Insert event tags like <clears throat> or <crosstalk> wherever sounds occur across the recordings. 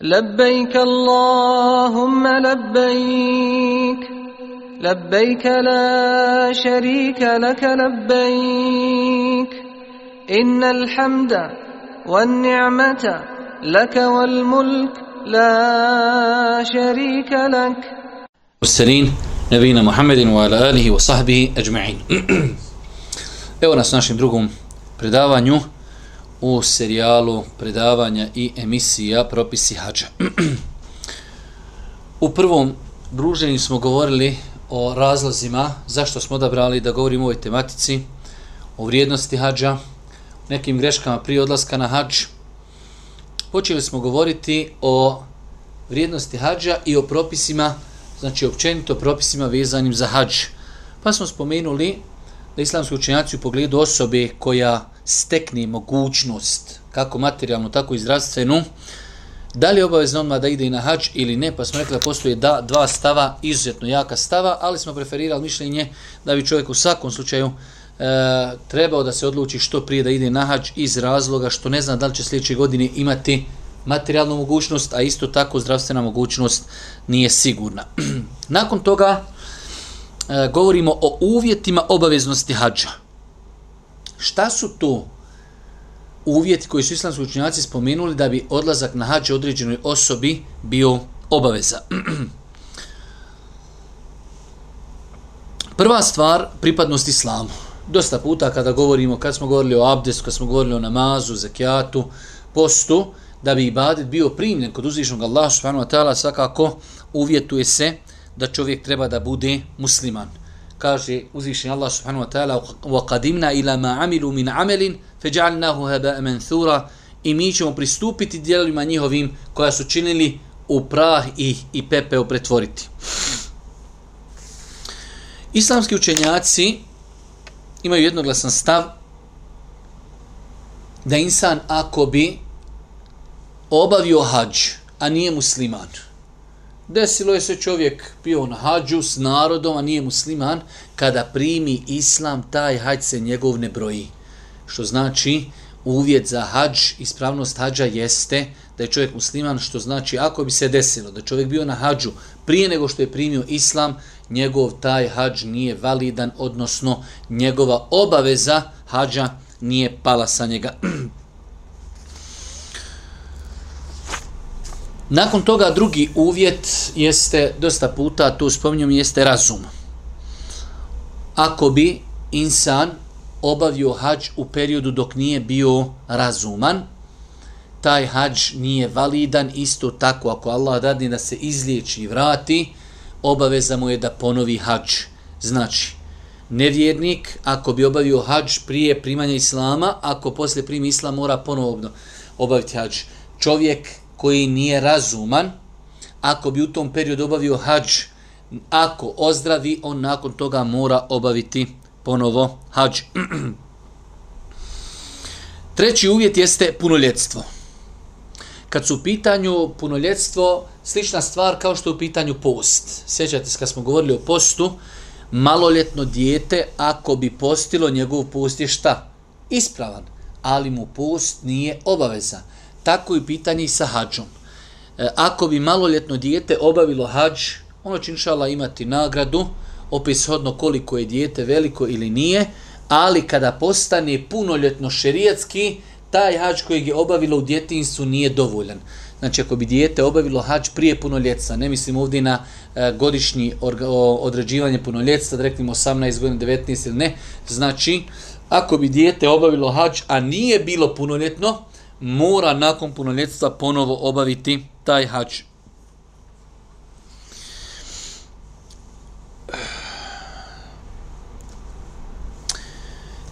لبيك اللهم لبيك لبيك لا شريك لك لبيك. إن الحمد والنعمة لك والملك لا شريك لك. والسلين نبينا محمد وعلى آله وصحبه أجمعين. أيوه ناس ناشين другом предавanju u serijalu predavanja i emisija propisi hađa. u prvom druženju smo govorili o razlozima zašto smo odabrali da govorimo o ovoj tematici, o vrijednosti hađa, nekim greškama prije odlaska na hađ. Počeli smo govoriti o vrijednosti hađa i o propisima, znači općenito propisima vezanim za hađ. Pa smo spomenuli da islamski učenjaci u pogledu osobe koja stekne mogućnost, kako materijalnu, tako i zdravstvenu, da li je obavezno odmah da ide i na hađ ili ne, pa smo rekli da postoje da, dva stava, izuzetno jaka stava, ali smo preferirali mišljenje da bi čovjek u svakom slučaju e, trebao da se odluči što prije da ide na hađ iz razloga što ne zna da li će sljedeće godine imati materijalnu mogućnost, a isto tako zdravstvena mogućnost nije sigurna. <clears throat> Nakon toga e, govorimo o uvjetima obaveznosti hađa. Šta su to uvjeti koji su islamski učinjaci spomenuli da bi odlazak na hađe određenoj osobi bio obaveza? <clears throat> Prva stvar, pripadnost islamu. Dosta puta kada govorimo, kad smo govorili o abdestu, kad smo govorili o namazu, zekijatu, postu, da bi ibadet bio primljen kod uzvišnog Allaha subhanahu wa ta'ala, svakako uvjetuje se da čovjek treba da bude musliman kaže uzvišeni Allah subhanahu wa ta'ala وَقَدِمْنَا إِلَا مَا عَمِلُوا مِنْ عَمَلٍ فَجَعَلْنَاهُ هَبَاءَ haba'a i mi ćemo pristupiti djelima njihovim koja su činili u prah i, i pepeo pretvoriti. Islamski učenjaci imaju jednoglasan stav da insan ako bi obavio hađ, a nije musliman, Desilo je se čovjek bio na hađu s narodom, a nije musliman, kada primi islam, taj hađ se njegov ne broji. Što znači, uvjet za hađ, ispravnost hađa jeste da je čovjek musliman, što znači, ako bi se desilo da čovjek bio na hađu prije nego što je primio islam, njegov taj hađ nije validan, odnosno njegova obaveza hađa nije pala sa njega. <clears throat> Nakon toga drugi uvjet jeste, dosta puta tu spominjom, jeste razum. Ako bi insan obavio hađ u periodu dok nije bio razuman, taj hađ nije validan, isto tako ako Allah dadne da se izliječi i vrati, obaveza mu je da ponovi hađ. Znači, nevjernik, ako bi obavio hađ prije primanja islama, ako poslije primi islam mora ponovno obaviti hađ. Čovjek koji nije razuman, ako bi u tom periodu obavio hađ, ako ozdravi, on nakon toga mora obaviti ponovo hađ. <clears throat> Treći uvjet jeste punoljetstvo. Kad su u pitanju punoljetstvo, slična stvar kao što je u pitanju post. Sjećate se kad smo govorili o postu, maloljetno dijete, ako bi postilo, njegov post je šta? Ispravan, ali mu post nije obaveza tako i pitanje i sa hađom. E, ako bi maloljetno dijete obavilo hađ, ono će inšala imati nagradu, opet shodno koliko je dijete veliko ili nije, ali kada postane punoljetno šerijatski, taj hađ kojeg je obavilo u djetinstvu nije dovoljan. Znači, ako bi dijete obavilo hađ prije punoljetstva, ne mislim ovdje na e, godišnji određivanje punoljetstva, da reknemo 18 godina, 19 ili ne, znači, ako bi dijete obavilo hađ, a nije bilo punoljetno, mora nakon punoljetstva ponovo obaviti taj hač.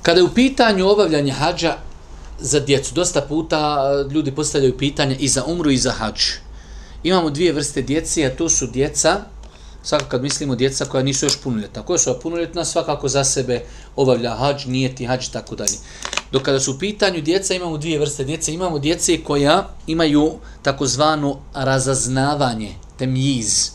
Kada je u pitanju obavljanje hađa za djecu, dosta puta ljudi postavljaju pitanje i za umru i za hađ. Imamo dvije vrste djece, a to su djeca, svakako kad mislimo djeca koja nisu još punoljetna. Koja su punoljetna, svakako za sebe obavlja hađ, nijeti hađ i tako dalje. Dok kada su u pitanju djeca, imamo dvije vrste djece. Imamo djece koja imaju takozvano razaznavanje, temjiz.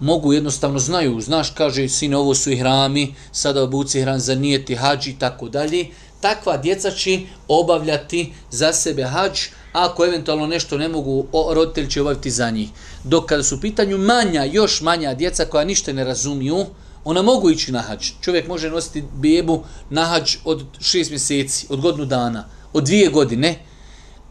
Mogu jednostavno znaju, znaš, kaže, sine, ovo su i hrami, sada obuci hram za nijeti hađ i tako dalje. Takva djeca će obavljati za sebe hađ, ako eventualno nešto ne mogu, roditelj će obaviti za njih. Dok kada su u pitanju manja, još manja djeca koja ništa ne razumiju, ona mogu ići na hađ. Čovjek može nositi bebu na hađ od šest mjeseci, od godinu dana, od dvije godine,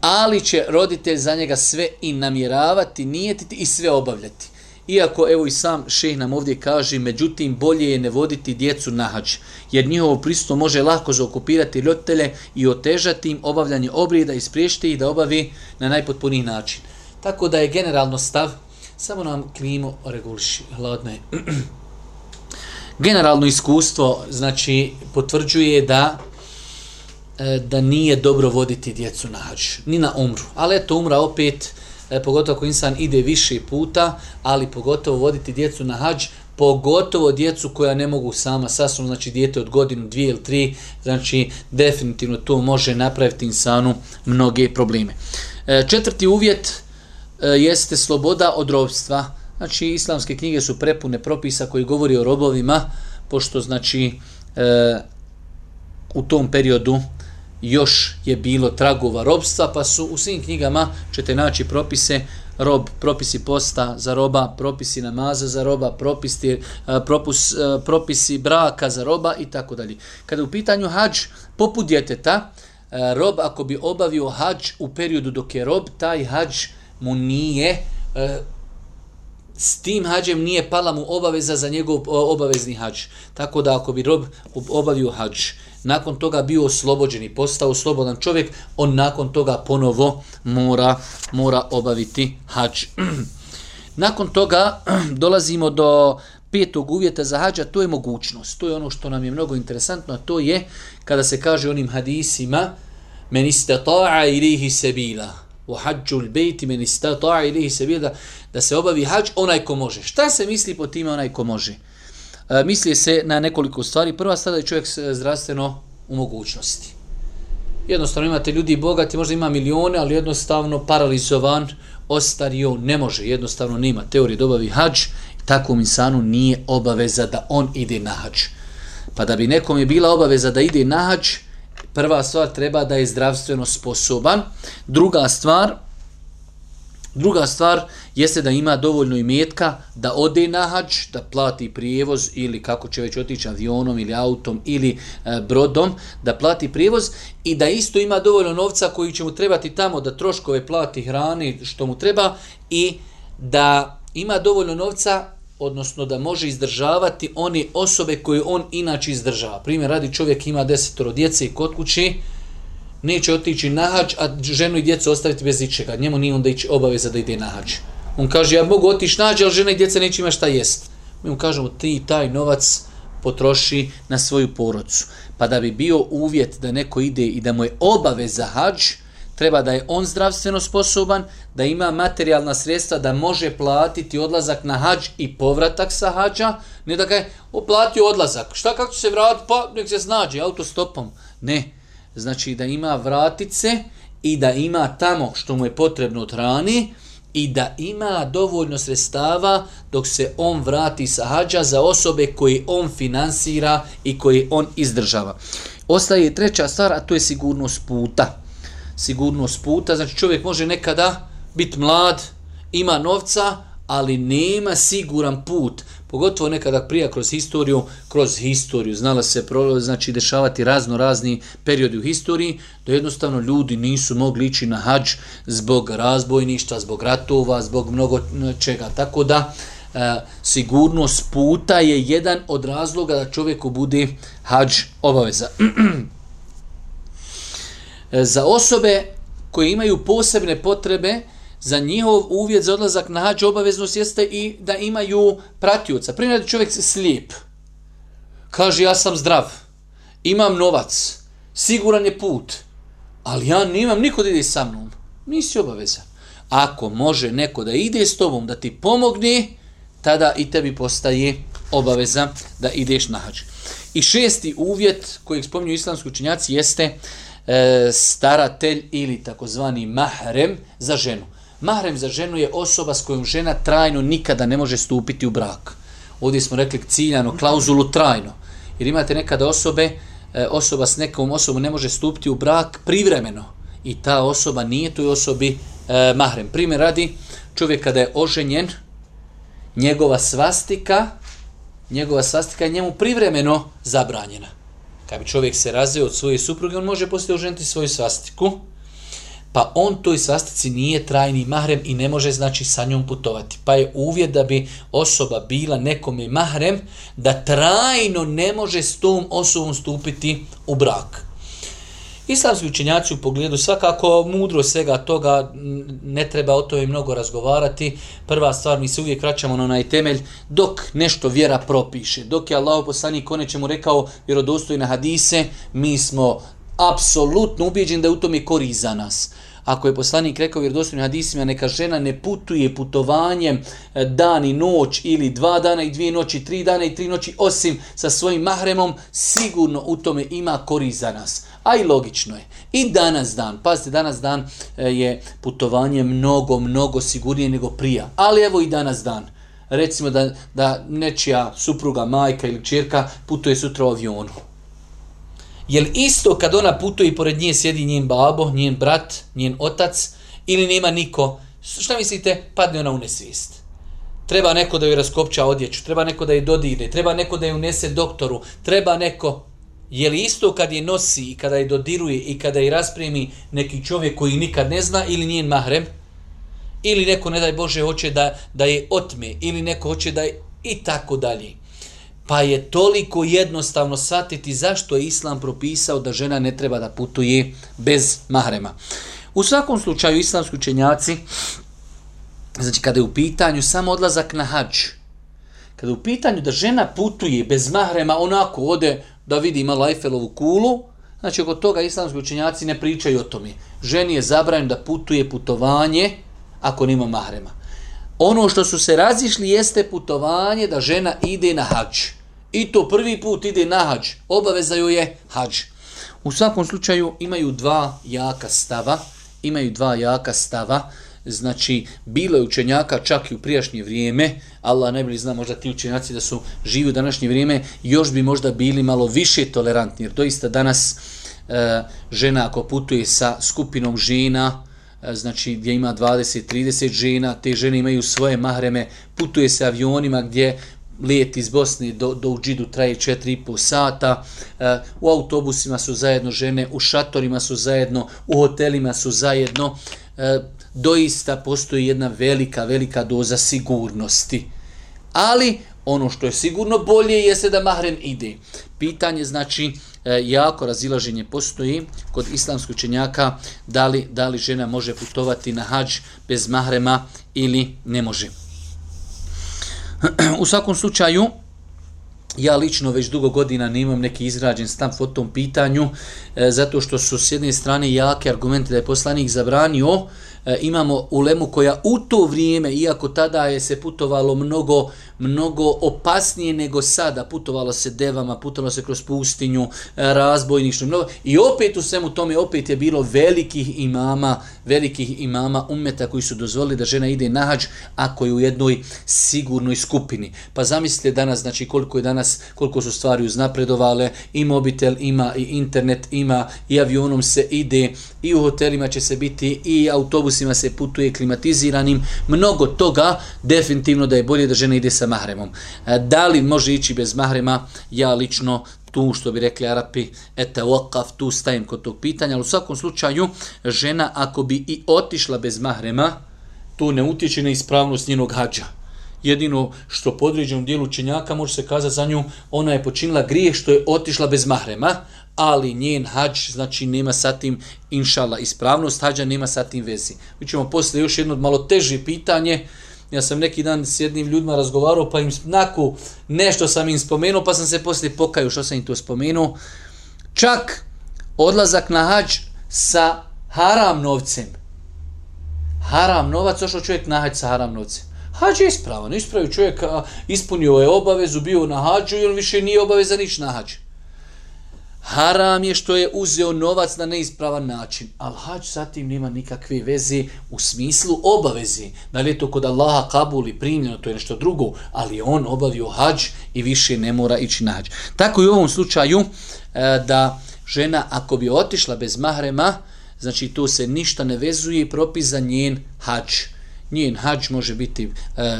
ali će roditelj za njega sve i namjeravati, nijetiti i sve obavljati. Iako, evo i sam šeh nam ovdje kaže, međutim, bolje je ne voditi djecu na hađ, jer njihovo prisustvo može lako zaokupirati ljotele i otežati im obavljanje obrijeda i spriješiti ih da obavi na najpotpuniji način. Tako da je generalno stav, samo nam klimu reguliši, hladno je. <clears throat> generalno iskustvo, znači, potvrđuje da e, da nije dobro voditi djecu na hađ, ni na umru. Ali eto, umra opet, e, pogotovo ako insan ide više puta, ali pogotovo voditi djecu na hađ, pogotovo djecu koja ne mogu sama sasvom, znači dijete od godinu, dvije ili tri, znači definitivno to može napraviti insanu mnoge probleme. E, četvrti uvjet e, jeste sloboda od robstva. Znači, islamske knjige su prepune propisa koji govori o robovima, pošto, znači, e, u tom periodu još je bilo tragova robstva, pa su u svim knjigama ćete naći propise rob, propisi posta za roba, propisi namaza za roba, propisi, eh, propus, eh, propisi braka za roba i tako dalje. Kada u pitanju hađ, poput djeteta, eh, rob ako bi obavio hađ u periodu dok je rob, taj hađ mu nije s tim hađem nije pala mu obaveza za njegov obavezni hađ. Tako da ako bi rob obavio hađ, nakon toga bio oslobođen i postao slobodan čovjek, on nakon toga ponovo mora, mora obaviti hađ. <clears throat> nakon toga <clears throat> dolazimo do petog uvjeta za hađa, to je mogućnost. To je ono što nam je mnogo interesantno, a to je kada se kaže onim hadisima men istata'a ilihi sebila u hađu bejti men istata'a ilihi sebila da se obavi hađ onaj ko može. Šta se misli po time onaj ko može? E, misli se na nekoliko stvari. Prva stvar da je čovjek zdravstveno u mogućnosti. Jednostavno imate ljudi bogati, možda ima milione, ali jednostavno paralizovan, ostario, ne može, jednostavno nema teorije dobavi hađ, takvom insanu nije obaveza da on ide na hađ. Pa da bi nekom je bila obaveza da ide na hađ, prva stvar treba da je zdravstveno sposoban. Druga stvar, Druga stvar jeste da ima dovoljno imetka da ode na hađ, da plati prijevoz ili kako će već otići avionom ili autom ili e, brodom, da plati prijevoz i da isto ima dovoljno novca koji će mu trebati tamo da troškove plati hrani što mu treba i da ima dovoljno novca odnosno da može izdržavati one osobe koje on inače izdržava. Primjer, radi čovjek ima desetoro djece i kod kući, neće otići na hač, a ženu i djecu ostaviti bez ičega. Njemu nije onda ići obaveza da ide na hač. On kaže, ja mogu otići na hač, ali žena i djeca neće ima šta jest. Mi mu kažemo, ti taj novac potroši na svoju porodcu. Pa da bi bio uvjet da neko ide i da mu je obaveza hađ, treba da je on zdravstveno sposoban, da ima materijalna sredstva, da može platiti odlazak na hađ i povratak sa hađa, ne da ga je oplatio odlazak. Šta kako će se vratiti? Pa nek se snađe autostopom. Ne znači da ima vratice i da ima tamo što mu je potrebno od hrane i da ima dovoljno sredstava dok se on vrati sa hađa za osobe koje on finansira i koje on izdržava. Ostaje treća stvar, a to je sigurnost puta. Sigurnost puta, znači čovjek može nekada biti mlad, ima novca, ali nema siguran put pogotovo nekada prija kroz historiju, kroz historiju, znala se znači dešavati razno razni periodi u historiji, da jednostavno ljudi nisu mogli ići na hađ zbog razbojništva, zbog ratova, zbog mnogo čega. Tako da e, sigurnost puta je jedan od razloga da čovjeku bude hađ obaveza. <clears throat> E, za osobe koje imaju posebne potrebe, za njihov uvjet za odlazak na hađ obaveznost jeste i da imaju pratioca. Primjer da čovjek slijep. Kaže ja sam zdrav, imam novac, siguran je put, ali ja nemam niko da ide sa mnom. Nisi obavezan. Ako može neko da ide s tobom, da ti pomogne, tada i tebi postaje obaveza da ideš na hađ. I šesti uvjet kojeg spominju islamski učenjaci jeste e, staratelj ili takozvani mahrem za ženu. Mahrem za ženu je osoba s kojom žena trajno nikada ne može stupiti u brak. Ovdje smo rekli ciljano, klauzulu trajno. Jer imate nekada osobe, e, osoba s nekom osobom ne može stupiti u brak privremeno. i ta osoba nije toj osobi eh, mahrem. Primjer radi, čovjek kada je oženjen, njegova svastika, njegova svastika je njemu privremeno zabranjena. Kad bi čovjek se razveo od svoje supruge, on može poslije oženiti svoju svastiku, pa on toj svastici nije trajni mahrem i ne može znači sa njom putovati. Pa je uvjet da bi osoba bila nekome mahrem, da trajno ne može s tom osobom stupiti u brak. Islamski učenjaci u pogledu svakako mudro svega toga, ne treba o tome mnogo razgovarati. Prva stvar, mi se uvijek vraćamo na onaj temelj, dok nešto vjera propiše. Dok je Allah poslanik konečemu rekao vjerodostojne hadise, mi smo apsolutno ubijeđen da je u tome kori za nas. Ako je poslanik rekao vjerodostojnim hadisima, neka žena ne putuje putovanjem e, dan i noć ili dva dana i dvije noći, tri dana i tri noći, osim sa svojim mahremom, sigurno u tome ima kori za nas. A i logično je. I danas dan, pazite, danas dan e, je putovanje mnogo, mnogo sigurnije nego prija. Ali evo i danas dan. Recimo da, da nečija supruga, majka ili čirka putuje sutra u avionu. Jel isto kad ona putuje i pored nje sjedi njen babo, njen brat, njen otac ili nema niko? Šta mislite? Padne ona u nesvijest. Treba neko da joj raskopča odjeću, treba neko da je dodirne, treba neko da je unese doktoru, treba neko... Je li isto kad je nosi i kada je dodiruje i kada je raspremi neki čovjek koji nikad ne zna ili njen mahrem? Ili neko, ne daj Bože, hoće da, da je otme ili neko hoće da je i tako dalje. Pa je toliko jednostavno shvatiti zašto je Islam propisao da žena ne treba da putuje bez mahrema. U svakom slučaju islamski učenjaci, znači kada je u pitanju samo odlazak na hađ, kada je u pitanju da žena putuje bez mahrema, onako ode da vidi ima Eiffelovu kulu, znači oko toga islamski učenjaci ne pričaju o tome. Ženi je zabranjeno da putuje putovanje ako nema mahrema. Ono što su se razišli jeste putovanje da žena ide na hađ. I to prvi put ide na hađ. Obaveza joj je hađ. U svakom slučaju imaju dva jaka stava. Imaju dva jaka stava. Znači, bilo je učenjaka čak i u prijašnje vrijeme. Allah najbolji zna možda ti učenjaci da su živi u današnje vrijeme. Još bi možda bili malo više tolerantni. Jer doista danas e, žena ako putuje sa skupinom žena, E, znači gdje ima 20-30 žena, te žene imaju svoje mahreme, putuje se avionima gdje lijet iz Bosne do, do Uđidu traje 4,5 sata, e, u autobusima su zajedno žene, u šatorima su zajedno, u hotelima su zajedno, e, doista postoji jedna velika, velika doza sigurnosti. Ali ono što je sigurno bolje jeste da mahrem ide. Pitanje znači, e, jako razilaženje postoji kod islamskog učenjaka da li, da li žena može putovati na hađ bez mahrema ili ne može. <clears throat> U svakom slučaju, ja lično već dugo godina nemam neki izrađen stav po tom pitanju, e, zato što su s jedne strane jake argumente da je poslanik zabranio, e, imamo ulemu koja u to vrijeme, iako tada je se putovalo mnogo, mnogo opasnije nego sada. Putovalo se devama, putovalo se kroz pustinju, e, razbojništvo. Mnogo. I opet u svemu tome opet je bilo velikih imama, velikih imama umeta koji su dozvolili da žena ide na hađ ako je u jednoj sigurnoj skupini. Pa zamislite danas, znači koliko je danas, koliko su stvari uznapredovale, i mobitel ima, i internet ima, i avionom se ide, i u hotelima će se biti, i autobus autobusima se putuje klimatiziranim. Mnogo toga, definitivno da je bolje da žena ide sa mahremom. E, da li može ići bez mahrema? Ja lično tu što bi rekli Arapi, ete wakaf, tu stajem kod tog pitanja, ali u svakom slučaju žena ako bi i otišla bez mahrema, tu ne utječe na ispravnost njenog hađa. Jedino što podređenom dijelu činjaka može se kazati za nju, ona je počinila grijeh što je otišla bez mahrema, ali njen hađ, znači nema sa tim, inšala, ispravnost hađa nema sa tim vezi. Mi ćemo poslije još jedno malo teže pitanje, Ja sam neki dan s jednim ljudima razgovarao, pa im naku nešto sam im spomenuo, pa sam se poslije pokaju što sam im to spomenuo. Čak odlazak na hađ sa haram novcem. Haram novac, ošao čovjek na hađ sa haram novcem. Hađ je ispravan, ispravio čovjek, ispunio je obavezu, bio na hađu i on više nije obavezan ići na hađu. Haram je što je uzeo novac na neispravan način. Al hađ sa tim nema nikakve veze u smislu obaveze. Da li je to kod Allaha kabuli primljeno, to je nešto drugo, ali on obavio hađ i više ne mora ići na hađ. Tako i u ovom slučaju e, da žena ako bi otišla bez mahrema, znači to se ništa ne vezuje i propis za njen hađ. Njen hađ može biti e,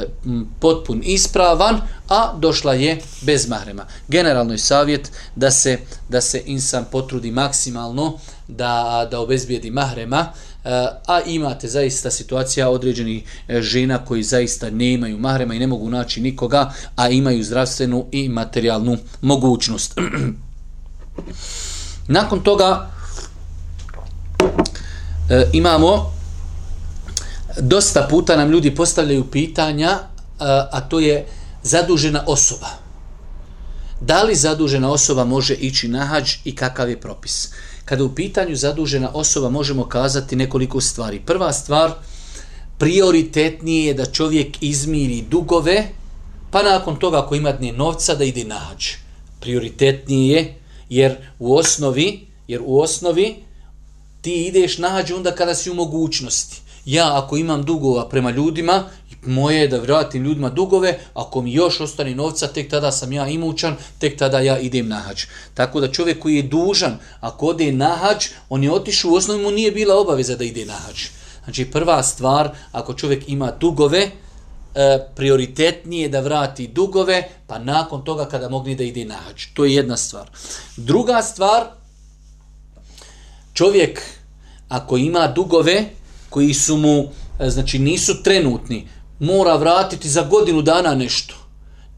potpun ispravan, a došla je bez mahrema. Generalno je savjet da se, da se insan potrudi maksimalno da, da obezbijedi mahrema, e, a imate zaista situacija određenih e, žena koji zaista nemaju mahrema i ne mogu naći nikoga, a imaju zdravstvenu i materijalnu mogućnost. <clears throat> Nakon toga e, imamo dosta puta nam ljudi postavljaju pitanja, a, to je zadužena osoba. Da li zadužena osoba može ići na hađ i kakav je propis? Kada u pitanju zadužena osoba možemo kazati nekoliko stvari. Prva stvar, prioritetnije je da čovjek izmiri dugove, pa nakon toga ako ima dne novca da ide na hađ. Prioritetnije je jer u osnovi, jer u osnovi ti ideš na hađ onda kada si u mogućnosti. Ja ako imam dugova prema ljudima, moje je da vratim ljudima dugove, ako mi još ostane novca, tek tada sam ja imućan, tek tada ja idem na hađ. Tako da čovjek koji je dužan, ako ode na hađ, on je otišao, u osnovi mu nije bila obaveza da ide na hađ. Znači prva stvar, ako čovjek ima dugove, e, prioritetnije da vrati dugove, pa nakon toga kada mogli da ide na hađ. To je jedna stvar. Druga stvar, čovjek ako ima dugove koji su mu, e, znači nisu trenutni, mora vratiti za godinu dana nešto.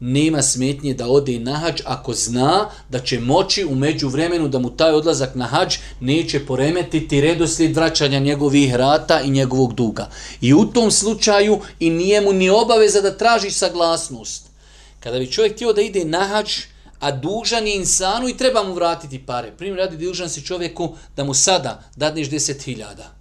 Nema smetnje da ode na hađ ako zna da će moći u vremenu da mu taj odlazak na hađ neće poremetiti redoslijed vraćanja njegovih rata i njegovog duga. I u tom slučaju i nije mu ni obaveza da traži saglasnost. Kada bi čovjek htio da ide na hađ, a dužan je insanu i treba mu vratiti pare. Primjer radi dužan si čovjeku da mu sada dadneš deset hiljada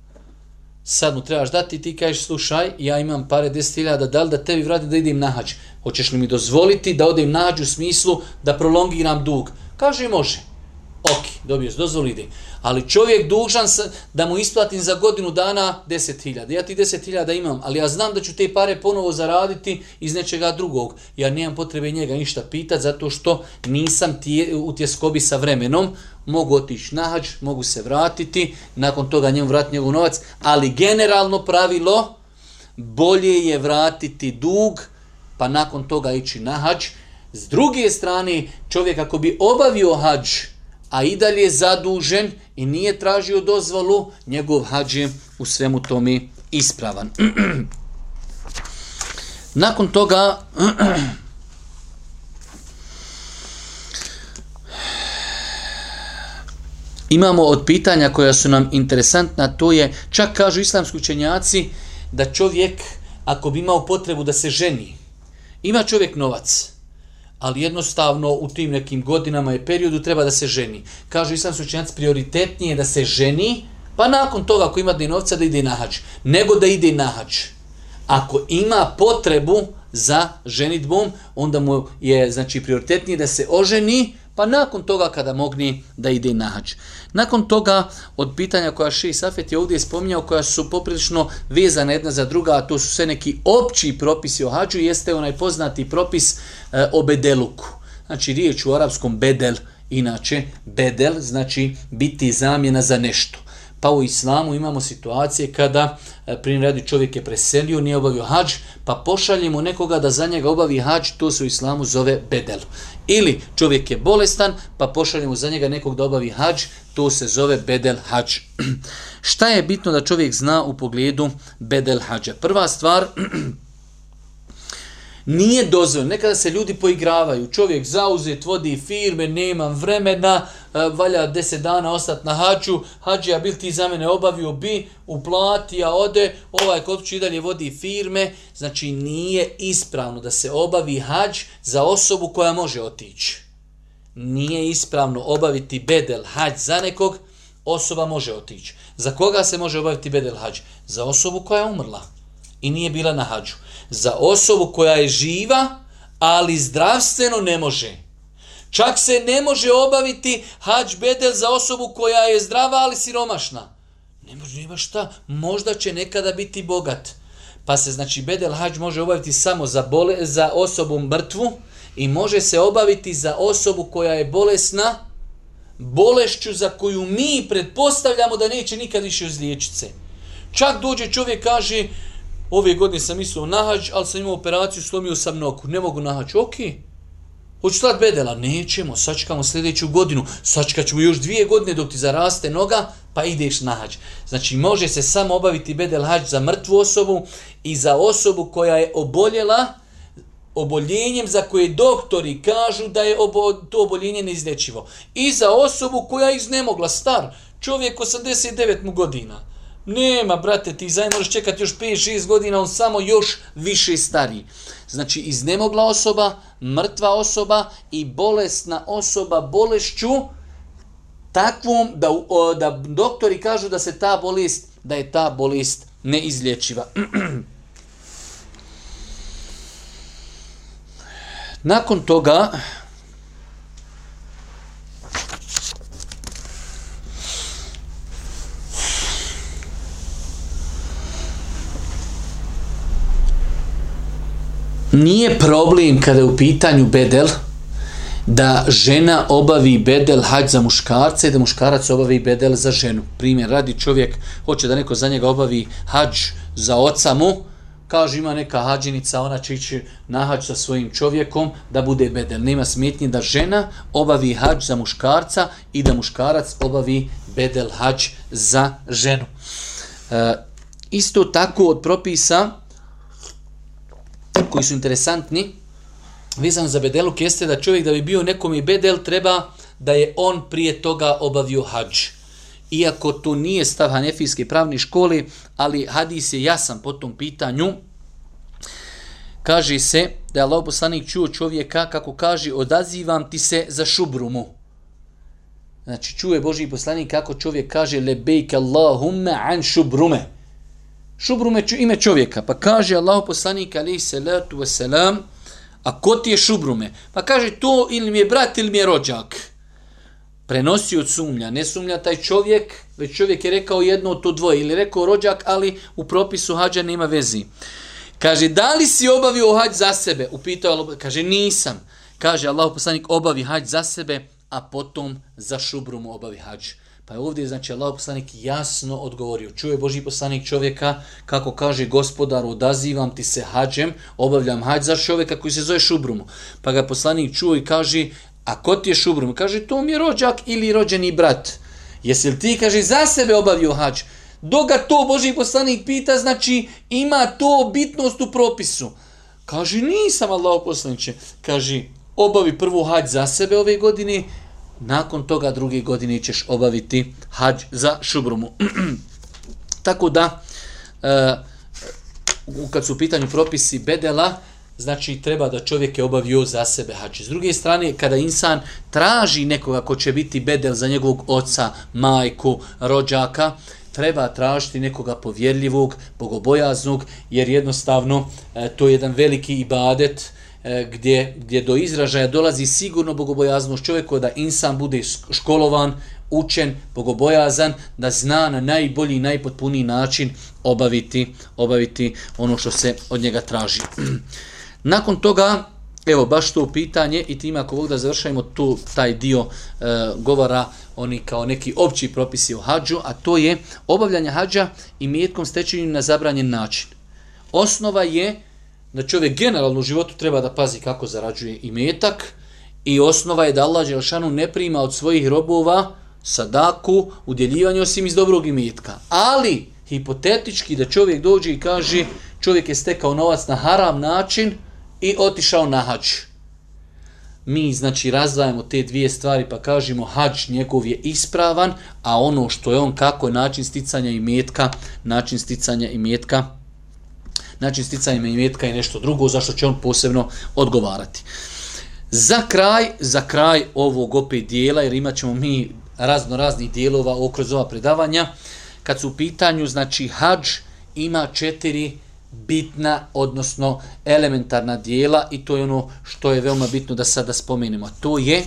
sad mu trebaš dati ti kažeš slušaj, ja imam pare 10.000, da li da tebi vratim da idem na hađ? Hoćeš li mi dozvoliti da odem na hađ u smislu da prolongiram dug? Kaže može. Ok, dobiješ dozvolu, ide. Ali čovjek dužan se da mu isplatim za godinu dana 10.000. Ja ti 10.000 imam, ali ja znam da ću te pare ponovo zaraditi iz nečega drugog. Ja nemam potrebe njega ništa pitati zato što nisam tije, u tjeskobi sa vremenom. Mogu otići na hađ, mogu se vratiti, nakon toga njemu vrati njegov novac, ali generalno pravilo bolje je vratiti dug pa nakon toga ići na hađ. S druge strane, čovjek ako bi obavio hađ, a i dalje zadužen i nije tražio dozvolu, njegov hađ je u svemu tome ispravan. <clears throat> Nakon toga, <clears throat> imamo od pitanja koja su nam interesantna, to je, čak kažu islamski učenjaci, da čovjek, ako bi imao potrebu da se ženi, ima čovjek novac, ali jednostavno u tim nekim godinama i periodu treba da se ženi. Kažu islamski učenjaci prioritetnije da se ženi, pa nakon toga ako ima novca da ide na hač, nego da ide na hač. Ako ima potrebu za ženitbom, onda mu je znači prioritetnije da se oženi, pa nakon toga kada mogni da ide na hađ. Nakon toga, od pitanja koja Ši Safet je ovdje spominjao, koja su poprilično vezane jedna za druga, a to su sve neki opći propisi o hađu, jeste onaj poznati propis e, o bedeluku. Znači, riječ u arapskom bedel, inače, bedel znači biti zamjena za nešto. Pa u islamu imamo situacije kada, primredi primjer radi, čovjek je preselio, nije obavio hađ, pa pošaljemo nekoga da za njega obavi hađ, to se u islamu zove bedel. Ili čovjek je bolestan, pa pošaljemo za njega nekog da obavi hađ, to se zove bedel hađ. <clears throat> Šta je bitno da čovjek zna u pogledu bedel hađa? Prva stvar, <clears throat> nije dozvoljeno. Nekada se ljudi poigravaju. Čovjek zauzet, vodi firme, nemam vremena, e, valja deset dana ostati na hađu. Hađi, a bil ti za mene obavio bi, uplati, a ode, ovaj kod i dalje vodi firme. Znači, nije ispravno da se obavi hađ za osobu koja može otići. Nije ispravno obaviti bedel hađ za nekog, osoba može otići. Za koga se može obaviti bedel hađ? Za osobu koja je umrla i nije bila na hađu za osobu koja je živa, ali zdravstveno ne može. Čak se ne može obaviti hađ bedel za osobu koja je zdrava, ali siromašna. Ne može, nema šta. Možda će nekada biti bogat. Pa se, znači, bedel hađ može obaviti samo za, bole, za osobu mrtvu i može se obaviti za osobu koja je bolesna, bolešću za koju mi pretpostavljamo da neće nikad više izliječiti se. Čak dođe čovjek kaže, ove godine sam mislio nahađ, ali sam imao operaciju, slomio sam nogu, ne mogu na hađ, okej. Okay. Hoću slat bedela? Nećemo, sačekamo sljedeću godinu, sačekaćemo još dvije godine dok ti zaraste noga, pa ideš na hađ. Znači, može se samo obaviti bedel hađ za mrtvu osobu i za osobu koja je oboljela oboljenjem za koje doktori kažu da je obo, to oboljenje neizlečivo. I za osobu koja je iznemogla, star, čovjek 89 mu godina. Nema, brate, ti zajedno možeš čekati još 5-6 godina, on samo još više stari. Znači, iznemogla osoba, mrtva osoba i bolesna osoba bolešću takvom da, da doktori kažu da se ta bolest, da je ta bolest neizlječiva. <clears throat> Nakon toga, nije problem kada je u pitanju bedel da žena obavi bedel hađ za muškarce i da muškarac obavi bedel za ženu. Primjer, radi čovjek, hoće da neko za njega obavi hađ za oca mu, kaže ima neka hađinica, ona će ići na hađ sa svojim čovjekom da bude bedel. Nema smetnje da žena obavi hađ za muškarca i da muškarac obavi bedel hađ za ženu. E, isto tako od propisa, koji su interesantni, vezano za bedeluk, jeste da čovjek da bi bio nekom i bedel, treba da je on prije toga obavio hađ. Iako to nije stav Hanefijske pravne škole, ali hadis je jasan po tom pitanju, kaže se da je Allah poslanik čuo čovjeka kako kaže odazivam ti se za šubrumu. Znači čuje Boži poslanik kako čovjek kaže lebejke Allahumme an šubrume. Šubrum je ime čovjeka. Pa kaže Allah poslanik alaihi salatu wasalam, a ko ti je šubrume? Pa kaže to ili mi je brat ili mi je rođak. Prenosi od sumlja. Ne sumlja taj čovjek, već čovjek je rekao jedno od to dvoje. Ili rekao rođak, ali u propisu hađa nema vezi. Kaže, da li si obavio hađ za sebe? Upitao Allah, kaže, nisam. Kaže, Allah poslanik obavi hađ za sebe, a potom za šubrumu obavi hađ. Pa je ovdje, znači, Allah poslanik jasno odgovorio. Čuje Boži poslanik čovjeka kako kaže gospodar, odazivam ti se hađem, obavljam hađ za čovjeka koji se zove Šubrumu. Pa ga poslanik čuo i kaže, a ko ti je Šubrum? Kaže, to mi je rođak ili rođeni brat. Jesi li ti, kaže, za sebe obavio hađ? Dok ga to Boži poslanik pita, znači, ima to bitnost u propisu. Kaže, nisam Allah poslaniće. Kaže, obavi prvu hađ za sebe ove godine, nakon toga druge godine ćeš obaviti hađ za šubrumu. <clears throat> Tako da, e, kad su u pitanju propisi bedela, znači treba da čovjek je obavio za sebe hađ. S druge strane, kada insan traži nekoga ko će biti bedel za njegovog oca, majku, rođaka, treba tražiti nekoga povjerljivog, bogobojaznog, jer jednostavno e, to je jedan veliki ibadet, E, E, gdje, gdje do izražaja dolazi sigurno bogobojaznost čovjeku da insan bude školovan, učen, bogobojazan, da zna na najbolji i najpotpuniji način obaviti, obaviti ono što se od njega traži. <clears throat> Nakon toga, evo, baš to pitanje i tim ako Bog da završajmo tu, taj dio e, govora oni kao neki opći propisi o hađu, a to je obavljanje hađa i mjetkom stečenim na zabranjen način. Osnova je da čovjek generalno u životu treba da pazi kako zarađuje i metak i osnova je da Allah Đelšanu ne prima od svojih robova sadaku, udjeljivanje osim iz dobrog imetka. Ali, hipotetički da čovjek dođe i kaže čovjek je stekao novac na haram način i otišao na hađ. Mi, znači, razdvajamo te dvije stvari pa kažemo hađ njegov je ispravan, a ono što je on kako je način sticanja imetka, način sticanja imetka, način sticanja imetka i nešto drugo, zašto će on posebno odgovarati. Za kraj, za kraj ovog opet dijela, jer imat ćemo mi razno raznih dijelova okroz ova predavanja, kad su u pitanju, znači, hađ ima četiri bitna, odnosno elementarna dijela i to je ono što je veoma bitno da sada spomenemo. To je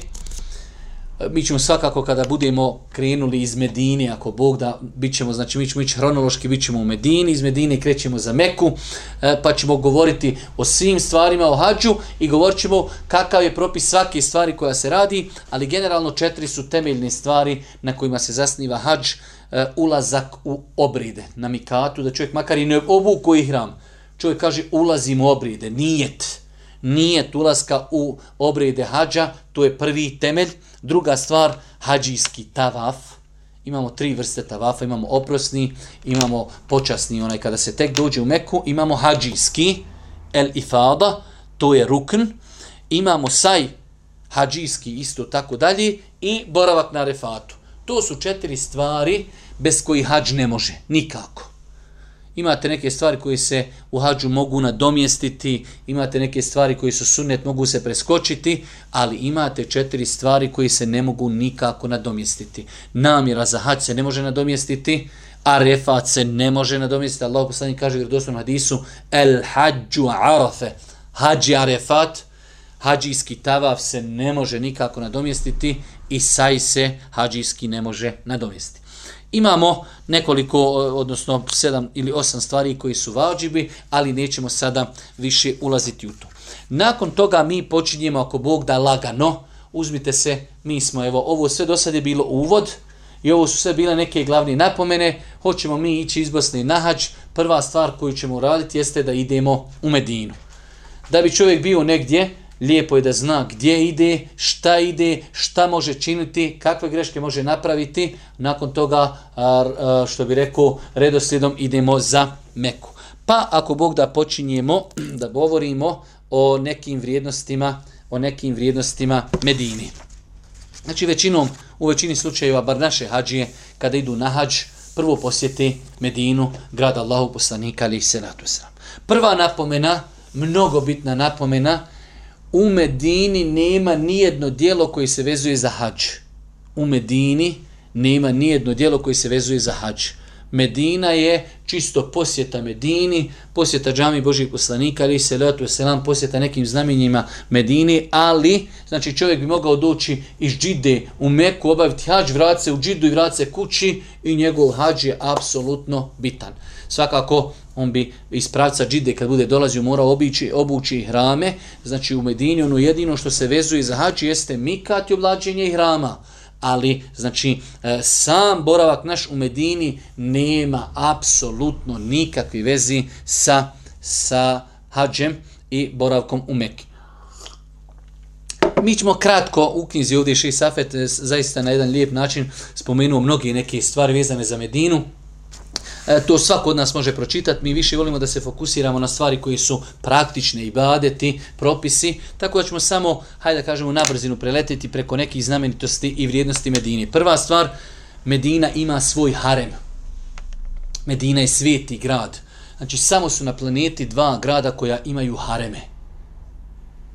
mi ćemo svakako kada budemo krenuli iz Medine, ako Bog da, bit ćemo, znači mi ćemo ići hronološki, bit ćemo u Medini, iz Medine krećemo za Meku, e, pa ćemo govoriti o svim stvarima o hađu i govorit ćemo kakav je propis svake stvari koja se radi, ali generalno četiri su temeljne stvari na kojima se zasniva hađ, e, ulazak u obride, na mikatu, da čovjek makar i ne obuku i hram, čovjek kaže ulazim u obride, nijet, nije tulaska u obrede hađa, to je prvi temelj, Druga stvar, hađijski tavaf. Imamo tri vrste tavafa, imamo oprosni, imamo počasni, onaj kada se tek dođe u Meku, imamo hađijski, el ifada, to je rukn, imamo saj, hađijski, isto tako dalje, i boravak na refatu. To su četiri stvari bez koji hađ ne može, nikako imate neke stvari koje se u hađu mogu nadomjestiti, imate neke stvari koji su sunnet, mogu se preskočiti, ali imate četiri stvari koje se ne mogu nikako nadomjestiti. Namjera za hađ se ne može nadomjestiti, a refat se ne može nadomjestiti. Allah poslani kaže u doslovnom hadisu, el hađu arafe, hađi arefat, hađijski tavav se ne može nikako nadomjestiti i saj se hađijski ne može nadomjestiti. Imamo nekoliko, e, odnosno sedam ili osam stvari koji su vađibi, ali nećemo sada više ulaziti u to. Nakon toga mi počinjemo, ako Bog da lagano, uzmite se, mi smo, evo, ovo sve do sada je bilo uvod, i ovo su sve bile neke glavne napomene, hoćemo mi ići iz Bosne na hađ, prva stvar koju ćemo raditi jeste da idemo u Medinu. Da bi čovjek bio negdje, lijepo je da zna gdje ide, šta ide, šta može činiti, kakve greške može napraviti. Nakon toga, što bi rekao, redoslijedom idemo za Meku. Pa ako Bog da počinjemo da govorimo o nekim vrijednostima, o nekim vrijednostima Medini. Znači većinom, u većini slučajeva, bar naše hađije, kada idu na hađ, prvo posjeti Medinu, grad Allahu poslanika, ali se Prva napomena, mnogo bitna napomena, u Medini nema nijedno dijelo koji se vezuje za hađ. U Medini nema nijedno dijelo koji se vezuje za hađ. Medina je čisto posjeta Medini, posjeta džami Božih poslanika, ali se letu selam posjeta nekim znamenjima Medini, ali znači čovjek bi mogao doći iz džide u Meku, obaviti hađ, vrati se u džidu i vrati se kući i njegov hađ je apsolutno bitan. Svakako on bi iz pravca džide kad bude dolazio morao obići, obući hrame, znači u Medini ono jedino što se vezuje za hađi jeste mikat i oblačenje hrama ali znači e, sam boravak naš u Medini nema apsolutno nikakve vezi sa, sa hađem i boravkom u Mekki. Mi ćemo kratko u knjizi ovdje Šeji Safet e, zaista na jedan lijep način spomenuo mnogi neke stvari vezane za Medinu. E, to svako od nas može pročitati. Mi više volimo da se fokusiramo na stvari koji su praktične i badeti, propisi, tako da ćemo samo, hajde da kažemo, na brzinu preletiti preko nekih znamenitosti i vrijednosti Medine. Prva stvar, Medina ima svoj harem. Medina je sveti grad. Znači, samo su na planeti dva grada koja imaju hareme.